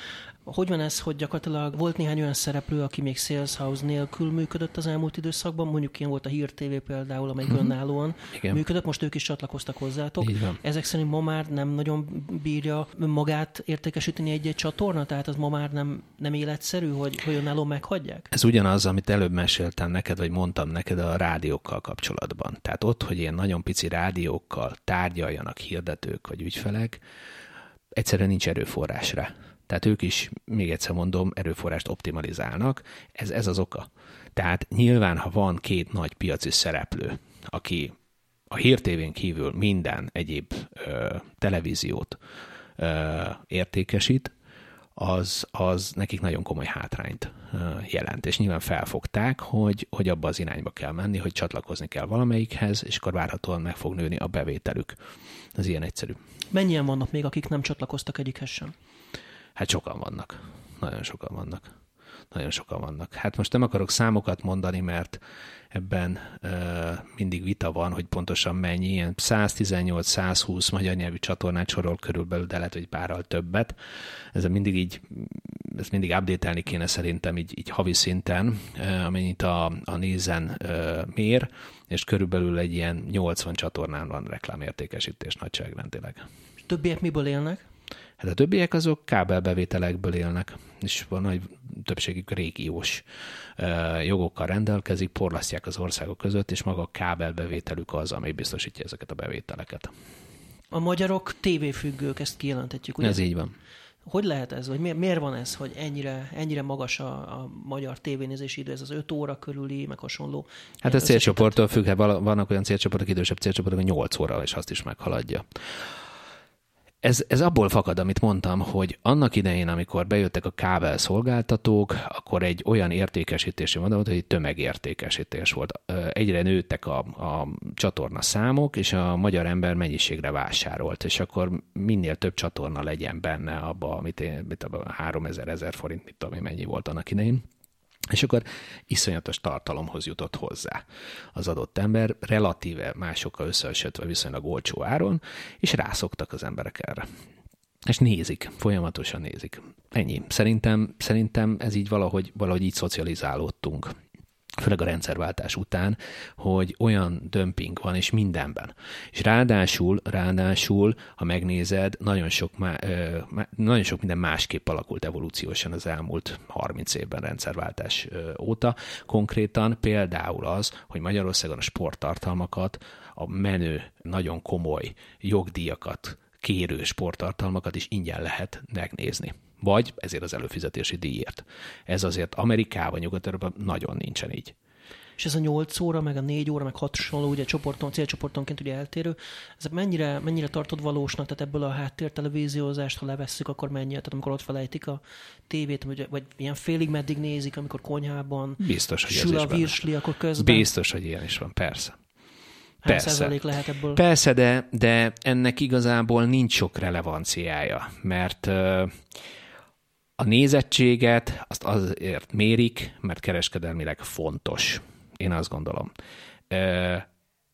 Hogy van ez, hogy gyakorlatilag volt néhány olyan szereplő, aki még Sales House nélkül működött az elmúlt időszakban, mondjuk ilyen volt a Hír TV például, amely uh-huh. önállóan Igen. működött, most ők is csatlakoztak hozzátok. Ezek szerint ma már nem nagyon bírja magát értékesíteni egy-egy csatorna, tehát az ma már nem, nem életszerű, hogy, hogy önálló meghagyják? Ez ugyanaz, amit előbb meséltem neked, vagy mondtam neked a rádiókkal kapcsolatban. Tehát ott, hogy ilyen nagyon pici rádiókkal tárgyaljanak hirdetők vagy ügyfelek, egyszerűen nincs erőforrás rá. Tehát ők is, még egyszer mondom, erőforrást optimalizálnak. Ez, ez az oka. Tehát nyilván, ha van két nagy piaci szereplő, aki a hírtévén kívül minden egyéb ö, televíziót ö, értékesít, az, az nekik nagyon komoly hátrányt jelent. És nyilván felfogták, hogy, hogy abba az irányba kell menni, hogy csatlakozni kell valamelyikhez, és akkor várhatóan meg fog nőni a bevételük. Ez ilyen egyszerű. Mennyien vannak még, akik nem csatlakoztak egyikhez sem? Hát sokan vannak. Nagyon sokan vannak. Nagyon sokan vannak. Hát most nem akarok számokat mondani, mert ebben uh, mindig vita van, hogy pontosan mennyi, ilyen 118-120 magyar nyelvű csatornát sorol körülbelül, de lehet, hogy párral többet. Ez mindig így, ezt mindig update kéne szerintem így, így havi szinten, uh, amennyit a, a nézen uh, mér, és körülbelül egy ilyen 80 csatornán van reklámértékesítés nagyságrendileg. Többiek miből élnek? Hát a többiek azok kábelbevételekből élnek, és van nagy többségük régiós jogokkal rendelkezik, porlasztják az országok között, és maga a kábelbevételük az, ami biztosítja ezeket a bevételeket. A magyarok tévéfüggők, ezt kijelentetjük, ugye? Ez így van. Hogy lehet ez, vagy miért van ez, hogy ennyire, ennyire magas a, a magyar tévénézési idő, ez az 5 óra körüli, meg hasonló? Hát ez célcsoporttól függ, hát vannak olyan célcsoportok, idősebb célcsoportok, hogy 8 óra, és azt is meghaladja. Ez, ez abból fakad, amit mondtam, hogy annak idején, amikor bejöttek a kábel szolgáltatók, akkor egy olyan értékesítési modell volt, hogy egy tömegértékesítés volt. Egyre nőttek a, a csatorna számok, és a magyar ember mennyiségre vásárolt, és akkor minél több csatorna legyen benne abba, amit én, mit abba 3000 ezer forint, mit tudom én, mennyi volt annak idején. És akkor iszonyatos tartalomhoz jutott hozzá az adott ember, relatíve másokkal összehasonlítva viszonylag olcsó áron, és rászoktak az emberek erre. És nézik, folyamatosan nézik. Ennyi. Szerintem, szerintem ez így valahogy, valahogy így szocializálódtunk főleg a rendszerváltás után, hogy olyan dömping van, és mindenben. És ráadásul, ráadásul, ha megnézed, nagyon sok, má, ö, nagyon sok minden másképp alakult evolúciósan az elmúlt 30 évben rendszerváltás óta. Konkrétan például az, hogy Magyarországon a sporttartalmakat, a menő, nagyon komoly jogdíjakat kérő sporttartalmakat is ingyen lehet megnézni vagy ezért az előfizetési díjért. Ez azért Amerikában, nyugat nagyon nincsen így. És ez a 8 óra, meg a 4 óra, meg 6 hasonló, ugye csoporton, célcsoportonként ugye eltérő, ez mennyire, mennyire tartod valósnak, tehát ebből a háttértelevíziózást, ha levesszük, akkor mennyi, tehát amikor ott felejtik a tévét, vagy, vagy ilyen félig meddig nézik, amikor konyhában Biztos, hogy sül a virsli, akkor közben. Biztos, hogy ilyen is van, persze. Persze. lehet ebből? Persze, de, de ennek igazából nincs sok relevanciája, mert uh, a nézettséget azt azért mérik, mert kereskedelmileg fontos. Én azt gondolom.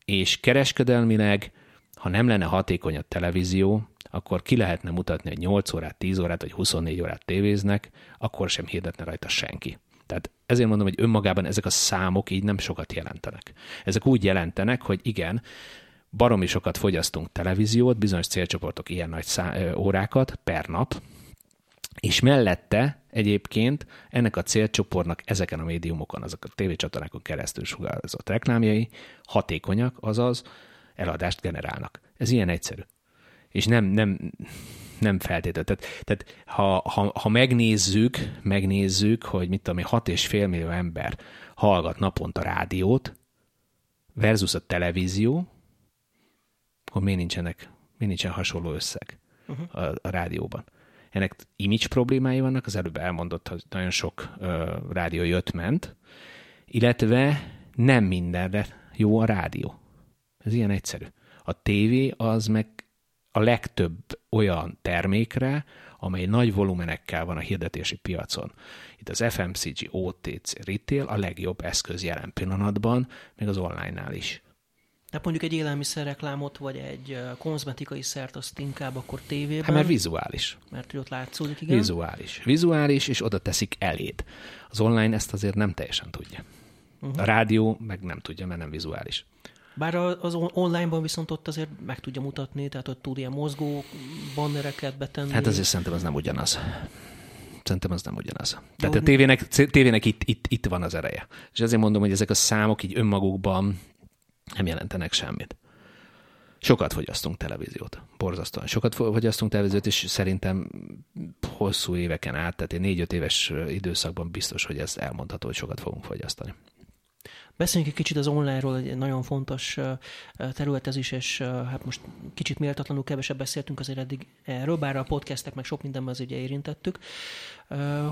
És kereskedelmileg, ha nem lenne hatékony a televízió, akkor ki lehetne mutatni, hogy 8 órát, 10 órát vagy 24 órát tévéznek, akkor sem hirdetne rajta senki. Tehát ezért mondom, hogy önmagában ezek a számok így nem sokat jelentenek. Ezek úgy jelentenek, hogy igen, baromi sokat fogyasztunk televíziót, bizonyos célcsoportok ilyen nagy szá- órákat per nap, és mellette egyébként ennek a célcsoportnak ezeken a médiumokon, azok a tévécsatornákon keresztül sugározott reklámjai hatékonyak, azaz eladást generálnak. Ez ilyen egyszerű. És nem, nem, nem feltétlenül. Tehát, tehát ha, ha, ha, megnézzük, megnézzük, hogy mit tudom én, és fél millió ember hallgat naponta rádiót, versus a televízió, akkor miért nincsenek, miért nincsen hasonló összeg uh-huh. a, a rádióban? Ennek image problémái vannak, az előbb elmondott, hogy nagyon sok ö, rádió jött-ment, illetve nem mindenre jó a rádió. Ez ilyen egyszerű. A tévé az meg a legtöbb olyan termékre, amely nagy volumenekkel van a hirdetési piacon. Itt az FMCG, OTC, retail a legjobb eszköz jelen pillanatban, még az online-nál is. Tehát mondjuk egy élelmiszerreklámot, vagy egy kozmetikai szert, azt inkább akkor tévében. Hát mert vizuális. Mert ott látszódik, igen. Vizuális. Vizuális, és oda teszik eléd. Az online ezt azért nem teljesen tudja. Uh-huh. A rádió meg nem tudja, mert nem vizuális. Bár az online-ban viszont ott azért meg tudja mutatni, tehát ott tud ilyen mozgó bannereket betenni. Hát azért szerintem az nem ugyanaz. Szerintem az nem ugyanaz. Tehát a tévének, tévének itt, itt, itt van az ereje. És ezért mondom, hogy ezek a számok így önmagukban nem jelentenek semmit. Sokat fogyasztunk televíziót, borzasztóan. Sokat fogyasztunk televíziót, és szerintem hosszú éveken át, tehát négy-öt éves időszakban biztos, hogy ez elmondható, hogy sokat fogunk fogyasztani. Beszéljünk egy kicsit az online-ról, egy nagyon fontos terület ez is, és hát most kicsit méltatlanul kevesebb beszéltünk azért eddig erről, bár a podcastek meg sok mindenben az ugye érintettük.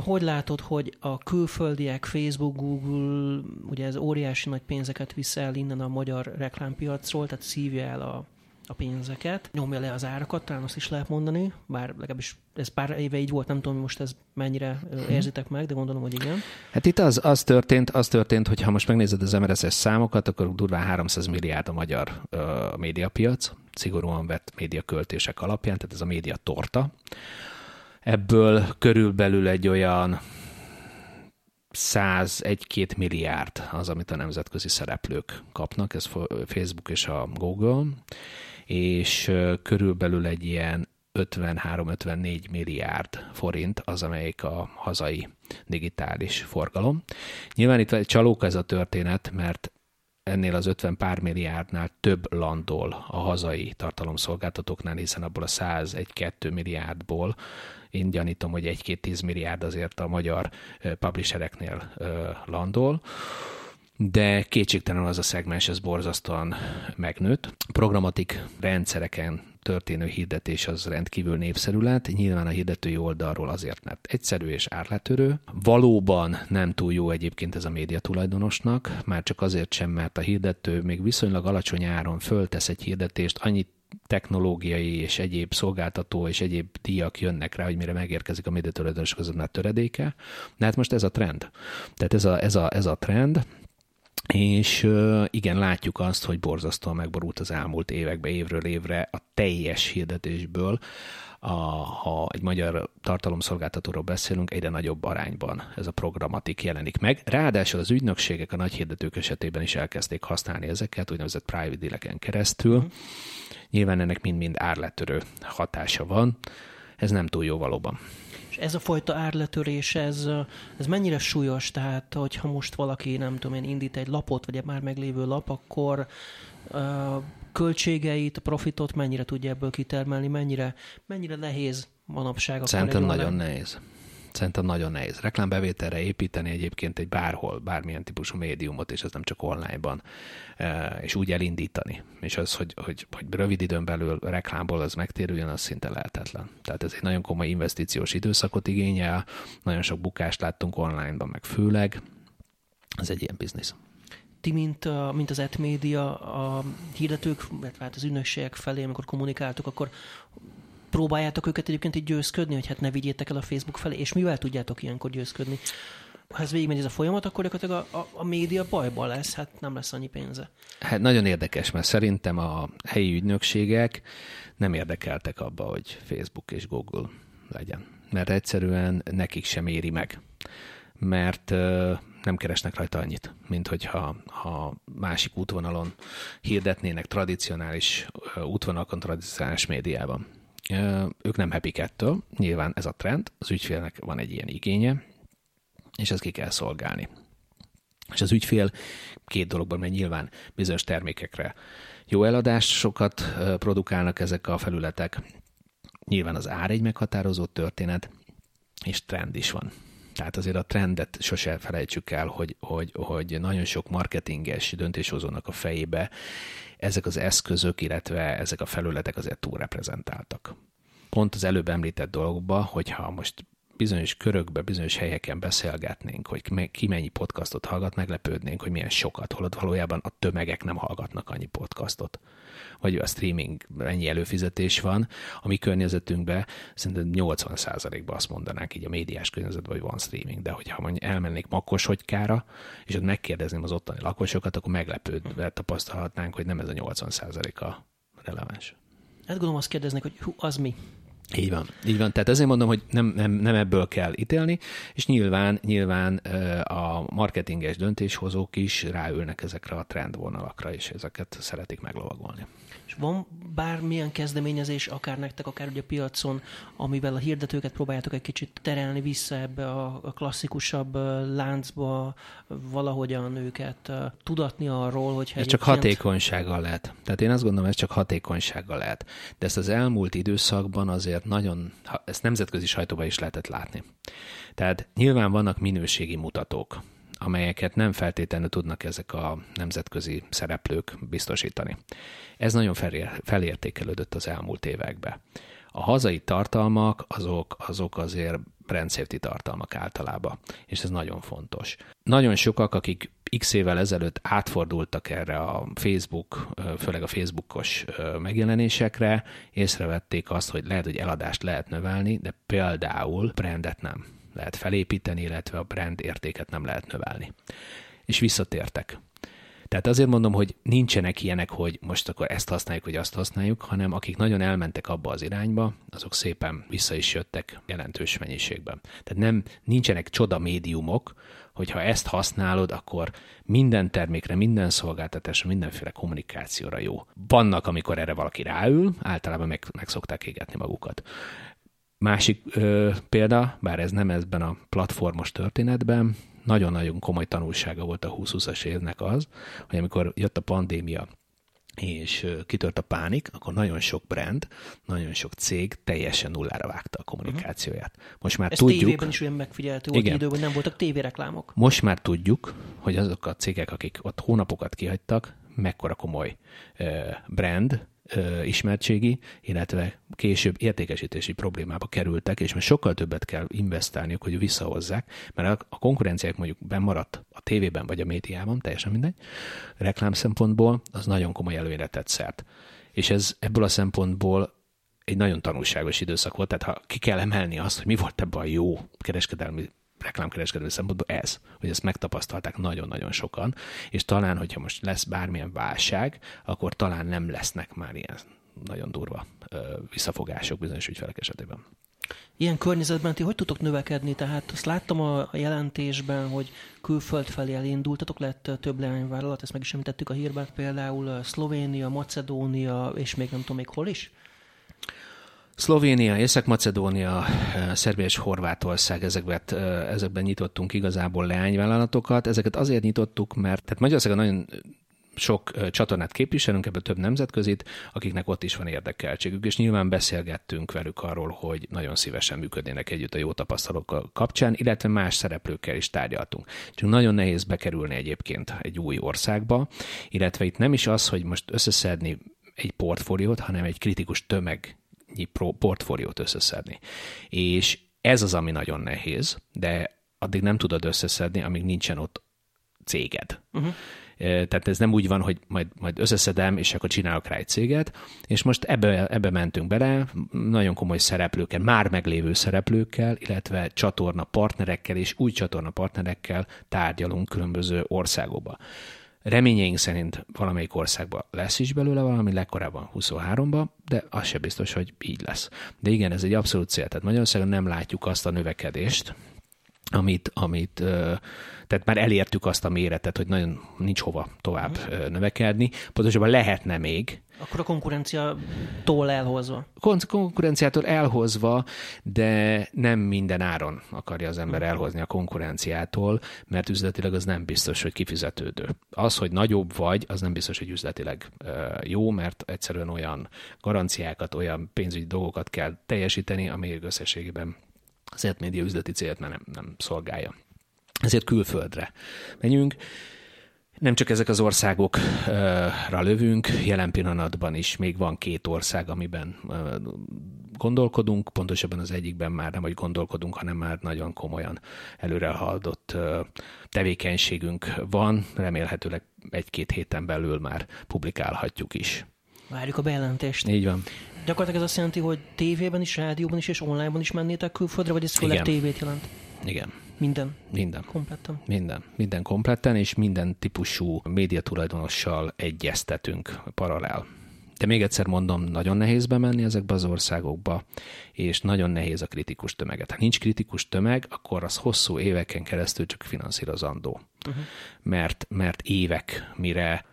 Hogy látod, hogy a külföldiek, Facebook, Google, ugye ez óriási nagy pénzeket visz el innen a magyar reklámpiacról, tehát szívja el a a pénzeket, nyomja le az árakat, talán azt is lehet mondani, bár legalábbis ez pár éve így volt, nem tudom, most ez mennyire mhm. érzitek meg, de gondolom, hogy igen. Hát itt az, az történt, az történt, hogy ha most megnézed az MRSS számokat, akkor durván 300 milliárd a magyar uh, médiapiac, szigorúan vett médiaköltések alapján, tehát ez a média torta. Ebből körülbelül egy olyan 101-2 milliárd az, amit a nemzetközi szereplők kapnak, ez Facebook és a Google, és körülbelül egy ilyen 53-54 milliárd forint az, amelyik a hazai digitális forgalom. Nyilván itt egy csalóka ez a történet, mert ennél az 50 pár milliárdnál több landol a hazai tartalomszolgáltatóknál, hiszen abból a 101-2 milliárdból én gyanítom, hogy 1-2-10 milliárd azért a magyar publishereknél landol de kétségtelenül az a szegmens, ez borzasztóan megnőtt. Programatik rendszereken történő hirdetés az rendkívül népszerű lett, nyilván a hirdetői oldalról azért, mert egyszerű és árletörő. Valóban nem túl jó egyébként ez a média tulajdonosnak, már csak azért sem, mert a hirdető még viszonylag alacsony áron föltesz egy hirdetést, annyit technológiai és egyéb szolgáltató és egyéb díjak jönnek rá, hogy mire megérkezik a médiatulajdonosok között már töredéke. De hát most ez a trend. Tehát ez a, ez a, ez a trend, és igen, látjuk azt, hogy borzasztóan megborult az elmúlt években, évről évre a teljes hirdetésből, a, ha egy magyar tartalomszolgáltatóról beszélünk, egyre nagyobb arányban ez a programatik jelenik meg. Ráadásul az ügynökségek a nagy hirdetők esetében is elkezdték használni ezeket, úgynevezett private dealeken keresztül. Mm. Nyilván ennek mind-mind árletörő hatása van. Ez nem túl jó valóban. És ez a fajta árletörés, ez, ez mennyire súlyos? Tehát, hogyha most valaki, nem tudom én, indít egy lapot, vagy egy már meglévő lap, akkor uh, költségeit, profitot mennyire tudja ebből kitermelni, mennyire, mennyire nehéz manapság. Szerintem nagyon nehéz. Szerintem nagyon nehéz. Reklámbevételre építeni egyébként egy bárhol, bármilyen típusú médiumot, és ez nem csak online-ban, e, és úgy elindítani. És az, hogy, hogy, hogy rövid időn belül reklámból az megtérüljön, az szinte lehetetlen. Tehát ez egy nagyon komoly investíciós időszakot igényel, nagyon sok bukást láttunk online-ban, meg főleg. Ez egy ilyen biznisz ti, mint, mint az etmédia, a hirdetők, illetve hát az ünnökségek felé, amikor kommunikáltok, akkor próbáljátok őket egyébként így győzködni, hogy hát ne vigyétek el a Facebook felé, és mivel tudjátok ilyenkor győzködni? Ha ez végigmegy ez a folyamat, akkor gyakorlatilag a, a, a média bajban lesz, hát nem lesz annyi pénze. Hát nagyon érdekes, mert szerintem a helyi ügynökségek nem érdekeltek abba, hogy Facebook és Google legyen. Mert egyszerűen nekik sem éri meg. Mert nem keresnek rajta annyit, mint hogyha ha másik útvonalon hirdetnének tradicionális útvonalakon, tradicionális médiában. Ők nem happy ettől, nyilván ez a trend, az ügyfélnek van egy ilyen igénye, és ezt ki kell szolgálni. És az ügyfél két dologban, mert nyilván bizonyos termékekre jó eladásokat produkálnak ezek a felületek. Nyilván az ár egy meghatározott történet, és trend is van. Tehát azért a trendet sose felejtsük el, hogy, hogy, hogy nagyon sok marketinges döntéshozónak a fejébe ezek az eszközök, illetve ezek a felületek azért túl reprezentáltak. Pont az előbb említett dolgokba, hogyha most bizonyos körökbe, bizonyos helyeken beszélgetnénk, hogy ki mennyi podcastot hallgat, meglepődnénk, hogy milyen sokat, holott valójában a tömegek nem hallgatnak annyi podcastot vagy a streaming ennyi előfizetés van, a mi környezetünkben szerintem 80%-ban azt mondanánk így a médiás környezetben, hogy van streaming, de hogyha mondjuk elmennék Makoshogykára, és ott megkérdezném az ottani lakosokat, akkor meglepődve tapasztalhatnánk, hogy nem ez a 80%-a releváns. Hát gondolom azt kérdeznek, hogy hú, az mi? Így van, így van. Tehát ezért mondom, hogy nem, nem, nem ebből kell ítélni, és nyilván, nyilván a marketinges döntéshozók is ráülnek ezekre a trendvonalakra, és ezeket szeretik meglovagolni. És van bármilyen kezdeményezés, akár nektek, akár ugye a piacon, amivel a hirdetőket próbáljátok egy kicsit terelni vissza ebbe a klasszikusabb láncba, valahogyan őket tudatni arról, hogy Ez csak hatékonysággal lehet. Tehát én azt gondolom, ez csak hatékonysággal lehet. De ezt az elmúlt időszakban azért nagyon, ezt nemzetközi sajtóban is lehetett látni. Tehát nyilván vannak minőségi mutatók, amelyeket nem feltétlenül tudnak ezek a nemzetközi szereplők biztosítani. Ez nagyon felértékelődött az elmúlt években. A hazai tartalmak azok, azok azért brand tartalmak általában, és ez nagyon fontos. Nagyon sokak, akik x évvel ezelőtt átfordultak erre a Facebook, főleg a Facebookos megjelenésekre, észrevették azt, hogy lehet, hogy eladást lehet növelni, de például brandet nem lehet felépíteni, illetve a brand értéket nem lehet növelni. És visszatértek. Tehát azért mondom, hogy nincsenek ilyenek, hogy most akkor ezt használjuk, vagy azt használjuk, hanem akik nagyon elmentek abba az irányba, azok szépen vissza is jöttek jelentős mennyiségben. Tehát nem, nincsenek csoda médiumok, hogyha ezt használod, akkor minden termékre, minden szolgáltatásra, mindenféle kommunikációra jó. Vannak, amikor erre valaki ráül, általában meg, meg szokták égetni magukat. Másik ö, példa, bár ez nem ezben a platformos történetben, nagyon-nagyon komoly tanulsága volt a 2020-as évnek az, hogy amikor jött a pandémia, és kitört a pánik, akkor nagyon sok brand, nagyon sok cég teljesen nullára vágta a kommunikációját. Most már Ez tudjuk... tévében is olyan megfigyelhető volt Igen. időben, nem voltak tévéreklámok. Most már tudjuk, hogy azok a cégek, akik ott hónapokat kihagytak, mekkora komoly brand, ö, ismertségi, illetve később értékesítési problémába kerültek, és most sokkal többet kell investálniuk, hogy visszahozzák, mert a- konkurenciák mondjuk bemaradt a tévében vagy a médiában, teljesen mindegy, reklám szempontból, az nagyon komoly előnyre tett szert. És ez ebből a szempontból egy nagyon tanulságos időszak volt, tehát ha ki kell emelni azt, hogy mi volt ebben a jó kereskedelmi reklámkereskedelmi szempontból ez, hogy ezt megtapasztalták nagyon-nagyon sokan, és talán, hogyha most lesz bármilyen válság, akkor talán nem lesznek már ilyen nagyon durva visszafogások bizonyos ügyfelek esetében. Ilyen környezetben ti hogy tudtok növekedni? Tehát azt láttam a jelentésben, hogy külföld felé elindultatok, lett több leányvállalat, ezt meg is említettük a hírben, például Szlovénia, Macedónia, és még nem tudom még hol is. Szlovénia, Észak-Macedónia, eh, Szerbia és Horvátország, ezekben, eh, ezekben nyitottunk igazából leányvállalatokat. Ezeket azért nyitottuk, mert tehát Magyarországon nagyon sok eh, csatornát képviselünk, ebből több nemzetközit, akiknek ott is van érdekeltségük, és nyilván beszélgettünk velük arról, hogy nagyon szívesen működnének együtt a jó tapasztalatok kapcsán, illetve más szereplőkkel is tárgyaltunk. Csak nagyon nehéz bekerülni egyébként egy új országba, illetve itt nem is az, hogy most összeszedni egy portfóliót, hanem egy kritikus tömeg portfóliót összeszedni. És ez az, ami nagyon nehéz, de addig nem tudod összeszedni, amíg nincsen ott céged. Uh-huh. Tehát ez nem úgy van, hogy majd, majd összeszedem, és akkor csinálok rá egy céget, és most ebbe, ebbe mentünk bele, nagyon komoly szereplőkkel, már meglévő szereplőkkel, illetve csatorna partnerekkel és új csatorna partnerekkel tárgyalunk különböző országokba. Reményeink szerint valamelyik országban lesz is belőle valami, legkorábban 23-ba, de az se biztos, hogy így lesz. De igen, ez egy abszolút cél. Tehát Magyarországon nem látjuk azt a növekedést, amit, amit tehát már elértük azt a méretet, hogy nagyon nincs hova tovább növekedni. Pontosabban lehetne még, Akkor a konkurencia tól elhozva. kon- konkurenciától elhozva, de nem minden áron akarja az ember elhozni a konkurenciától, mert üzletileg az nem biztos, hogy kifizetődő. Az, hogy nagyobb vagy, az nem biztos, hogy üzletileg jó, mert egyszerűen olyan garanciákat, olyan pénzügyi dolgokat kell teljesíteni, ami összességében az média üzleti célt nem, nem szolgálja. Ezért külföldre megyünk. Nem csak ezek az országokra lövünk, jelen pillanatban is még van két ország, amiben gondolkodunk, pontosabban az egyikben már nem, hogy gondolkodunk, hanem már nagyon komolyan előre haladott tevékenységünk van, remélhetőleg egy-két héten belül már publikálhatjuk is. Várjuk a bejelentést. Így van. Gyakorlatilag ez azt jelenti, hogy tévében is, rádióban is és onlineban is mennétek külföldre, vagy ez főleg tévét jelent? Igen. Minden. Minden. Kompletten. Minden. Minden kompletten, és minden típusú médiatulajdonossal egyeztetünk paralel. De még egyszer mondom, nagyon nehéz bemenni ezekbe az országokba, és nagyon nehéz a kritikus tömeget. Ha nincs kritikus tömeg, akkor az hosszú éveken keresztül csak finanszírozandó. Uh-huh. Mert, mert évek, mire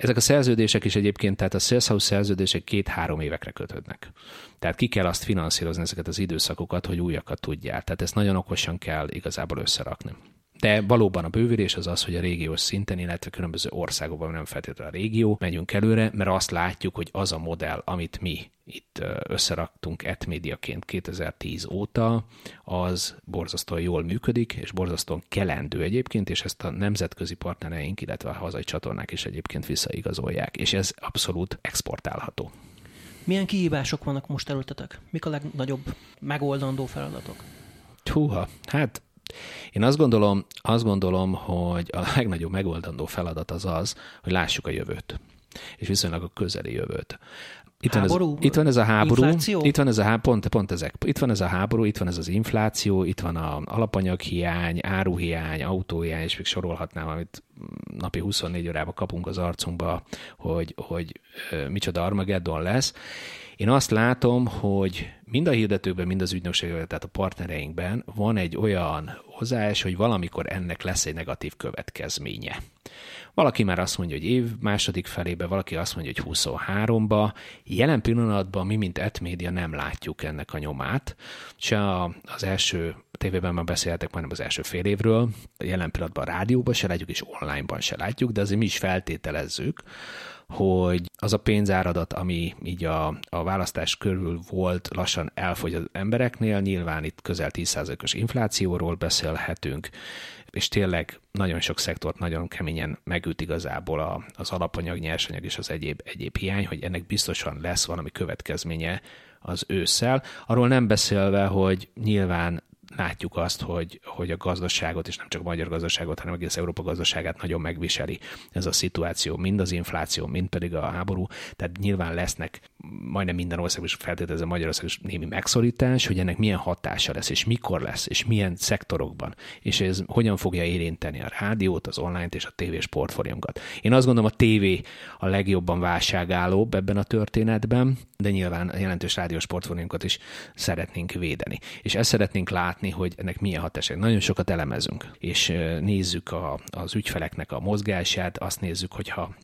ezek a szerződések is egyébként, tehát a Sales House szerződések két-három évekre kötődnek. Tehát ki kell azt finanszírozni ezeket az időszakokat, hogy újakat tudjál. Tehát ezt nagyon okosan kell igazából összerakni. De valóban a bővülés az az, hogy a régiós szinten, illetve különböző országokban nem feltétlenül a régió, megyünk előre, mert azt látjuk, hogy az a modell, amit mi itt összeraktunk etmédiaként 2010 óta, az borzasztóan jól működik, és borzasztóan kelendő egyébként, és ezt a nemzetközi partnereink, illetve a hazai csatornák is egyébként visszaigazolják, és ez abszolút exportálható. Milyen kihívások vannak most előttetek? Mik a legnagyobb megoldandó feladatok? Húha, hát én azt gondolom, azt gondolom, hogy a legnagyobb megoldandó feladat az az, hogy lássuk a jövőt, és viszonylag a közeli jövőt. Itt van, ez, Háború? itt van ez a háború, Infláció? itt van ez a há, pont, pont ezek, itt van ez a háború, itt van ez az infláció, itt van a alapanyaghiány, áruhiány, autóhiány, és még sorolhatnám, amit napi 24 órában kapunk az arcunkba, hogy, hogy micsoda Armageddon lesz. Én azt látom, hogy mind a hirdetőkben, mind az ügynökségekben, tehát a partnereinkben van egy olyan hozzáállás, hogy valamikor ennek lesz egy negatív következménye. Valaki már azt mondja, hogy év második felébe, valaki azt mondja, hogy 23-ba. Jelen pillanatban mi, mint etmédia nem látjuk ennek a nyomát. Se az első tévében már beszéltek majdnem az első fél évről, jelen pillanatban a rádióban se látjuk, és onlineban se látjuk, de azért mi is feltételezzük, hogy az a pénzáradat, ami így a, a választás körül volt, lassan elfogy az embereknél, nyilván itt közel 10%-os inflációról beszélhetünk, és tényleg nagyon sok szektort nagyon keményen megüt igazából a, az alapanyag, nyersanyag és az egyéb, egyéb hiány, hogy ennek biztosan lesz valami következménye az ősszel. Arról nem beszélve, hogy nyilván látjuk azt, hogy, hogy a gazdaságot, és nem csak a magyar gazdaságot, hanem egész Európa gazdaságát nagyon megviseli ez a szituáció, mind az infláció, mind pedig a háború. Tehát nyilván lesznek majdnem minden ország, és feltételező Magyarország is némi megszorítás, hogy ennek milyen hatása lesz, és mikor lesz, és milyen szektorokban, és ez hogyan fogja érinteni a rádiót, az online-t és a tévés portfóliónkat. Én azt gondolom, a tévé a legjobban válságállóbb ebben a történetben, de nyilván a jelentős rádiós portfóliónkat is szeretnénk védeni. És ezt szeretnénk látni, hogy ennek milyen hatása. Nagyon sokat elemezünk, és nézzük a, az ügyfeleknek a mozgását, azt nézzük, hogyha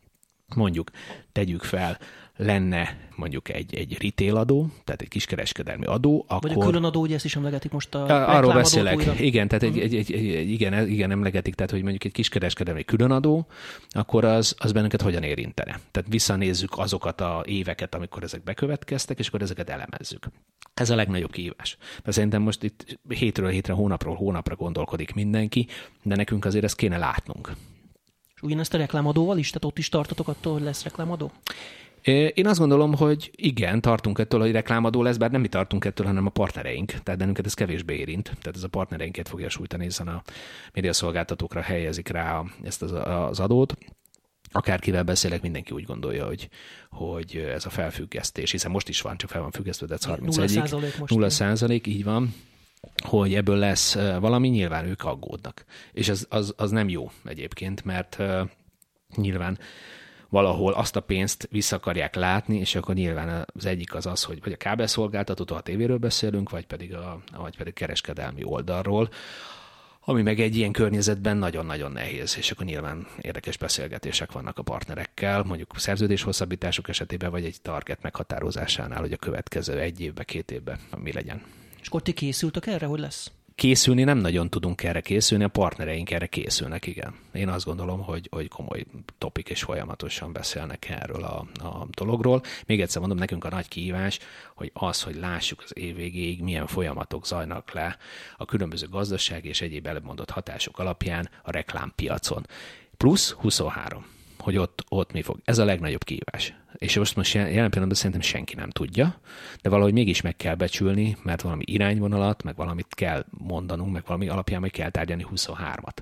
mondjuk tegyük fel, lenne mondjuk egy, egy retail adó, tehát egy kiskereskedelmi adó, akkor... Vagy a külön adó, ugye ezt is emlegetik most a Arról beszélek, újra. igen, tehát egy, egy, egy, egy, igen, igen, emlegetik, tehát hogy mondjuk egy kiskereskedelmi külön adó, akkor az, az bennünket hogyan érintene. Tehát visszanézzük azokat a éveket, amikor ezek bekövetkeztek, és akkor ezeket elemezzük. Ez a legnagyobb kihívás. De szerintem most itt hétről hétre, hónapról hónapra gondolkodik mindenki, de nekünk azért ezt kéne látnunk. És ugyanezt a reklámadóval is? Tehát ott is tartotok attól, hogy lesz reklámadó? Én azt gondolom, hogy igen, tartunk ettől, hogy reklámadó lesz, bár nem mi tartunk ettől, hanem a partnereink. Tehát bennünket ez kevésbé érint. Tehát ez a partnereinket fogja sújtani, hiszen a médiaszolgáltatókra helyezik rá ezt az, az adót akárkivel beszélek, mindenki úgy gondolja, hogy, hogy ez a felfüggesztés, hiszen most is van, csak fel van függesztve, de 31 0 százalék, 0 százalék, így van, hogy ebből lesz valami, nyilván ők aggódnak. És az, az, az nem jó egyébként, mert uh, nyilván valahol azt a pénzt vissza akarják látni, és akkor nyilván az egyik az az, hogy vagy a kábelszolgáltatótól a tévéről beszélünk, vagy pedig a vagy pedig kereskedelmi oldalról, ami meg egy ilyen környezetben nagyon-nagyon nehéz, és akkor nyilván érdekes beszélgetések vannak a partnerekkel, mondjuk szerződés hosszabbítások esetében, vagy egy target meghatározásánál, hogy a következő egy évbe, két évbe mi legyen. És akkor ti készültök erre, hogy lesz? Készülni nem nagyon tudunk erre készülni, a partnereink erre készülnek, igen. Én azt gondolom, hogy, hogy komoly topik és folyamatosan beszélnek erről a, a dologról. Még egyszer mondom, nekünk a nagy kihívás, hogy az, hogy lássuk az év végéig milyen folyamatok zajnak le a különböző gazdaság és egyéb előmondott hatások alapján a reklámpiacon. Plusz 23 hogy ott, ott mi fog. Ez a legnagyobb kihívás. És most, most jelen pillanatban szerintem senki nem tudja, de valahogy mégis meg kell becsülni, mert valami irányvonalat, meg valamit kell mondanunk, meg valami alapján meg kell tárgyalni 23-at.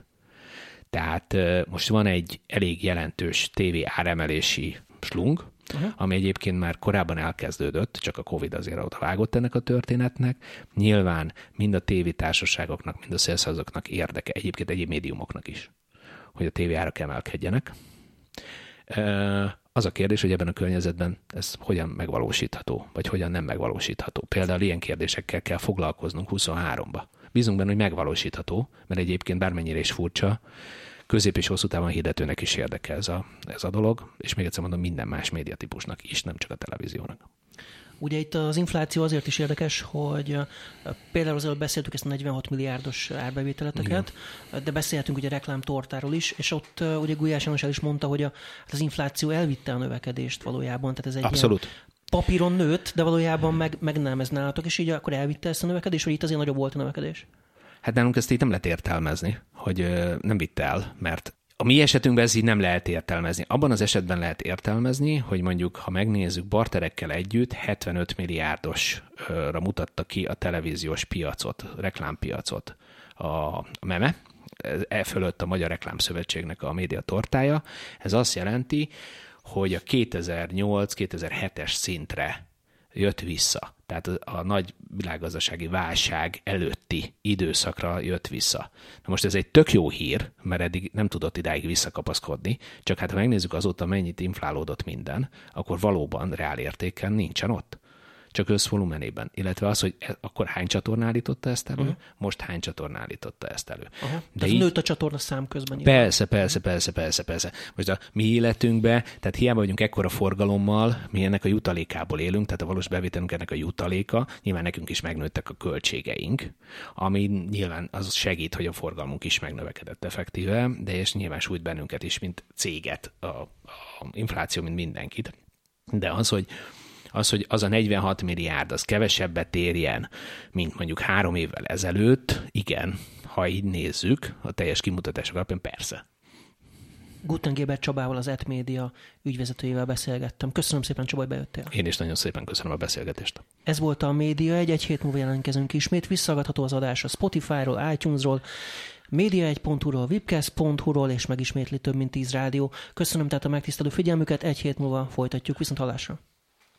Tehát most van egy elég jelentős TV áremelési slung, uh-huh. ami egyébként már korábban elkezdődött, csak a Covid azért oda vágott ennek a történetnek. Nyilván mind a tévétársaságoknak, mind a szélszázaknak érdeke, egyébként egyéb médiumoknak is, hogy a tévéárak emelkedjenek az a kérdés, hogy ebben a környezetben ez hogyan megvalósítható, vagy hogyan nem megvalósítható. Például ilyen kérdésekkel kell foglalkoznunk 23-ba. Bízunk benne, hogy megvalósítható, mert egyébként bármennyire is furcsa, közép és hosszú távon hirdetőnek is érdekel ez a, ez a dolog, és még egyszer mondom, minden más médiatípusnak is, nem csak a televíziónak. Ugye itt az infláció azért is érdekes, hogy például az előbb beszéltük ezt a 46 milliárdos árbevételeteket, Igen. de beszélhetünk ugye reklámtortáról is, és ott ugye Gulyás János el is mondta, hogy a, az infláció elvitte a növekedést valójában. Tehát ez egy Abszolút. Ilyen papíron nőtt, de valójában meg, meg nem ez nálatok, és így akkor elvitte ezt a növekedést, vagy itt azért nagyobb volt a növekedés? Hát nálunk ezt így nem lehet értelmezni, hogy nem vitte el, mert a mi esetünkben ez így nem lehet értelmezni. Abban az esetben lehet értelmezni, hogy mondjuk, ha megnézzük barterekkel együtt, 75 milliárdosra mutatta ki a televíziós piacot, reklámpiacot a meme, e fölött a Magyar Reklámszövetségnek a média tortája. Ez azt jelenti, hogy a 2008-2007-es szintre jött vissza. Tehát a, nagy világgazdasági válság előtti időszakra jött vissza. Na most ez egy tök jó hír, mert eddig nem tudott idáig visszakapaszkodni, csak hát ha megnézzük azóta mennyit inflálódott minden, akkor valóban reál értéken nincsen ott. Csak összvolumenében. Illetve az, hogy e, akkor hány csatorna állította ezt elő, uh-huh. most hány csatorna állította ezt elő. Aha. De így... nőtt a csatorna szám közben. Persze, persze, persze, persze, persze. Most a mi életünkben, tehát hiába vagyunk ekkora forgalommal, mi ennek a jutalékából élünk, tehát a valós bevételünk ennek a jutaléka, nyilván nekünk is megnőttek a költségeink, ami nyilván az segít, hogy a forgalmunk is megnövekedett effektíve, de és nyilván sújt bennünket is, mint céget, a, a infláció, mint mindenkit. De az, hogy az, hogy az a 46 milliárd, az kevesebbet érjen, mint mondjuk három évvel ezelőtt, igen, ha így nézzük, a teljes kimutatások alapján persze. Gutengeber Csabával, az Etmédia ügyvezetőjével beszélgettem. Köszönöm szépen, Csaba, hogy bejöttél. Én is nagyon szépen köszönöm a beszélgetést. Ez volt a Média egy, egy hét múlva jelentkezünk ismét. Visszagadható az adás a Spotify-ról, iTunes-ról, média1.hu-ról, webcast.hu-ról és megismétli több mint tíz rádió. Köszönöm tehát a megtisztelő figyelmüket, egy hét múlva folytatjuk viszont hallásra.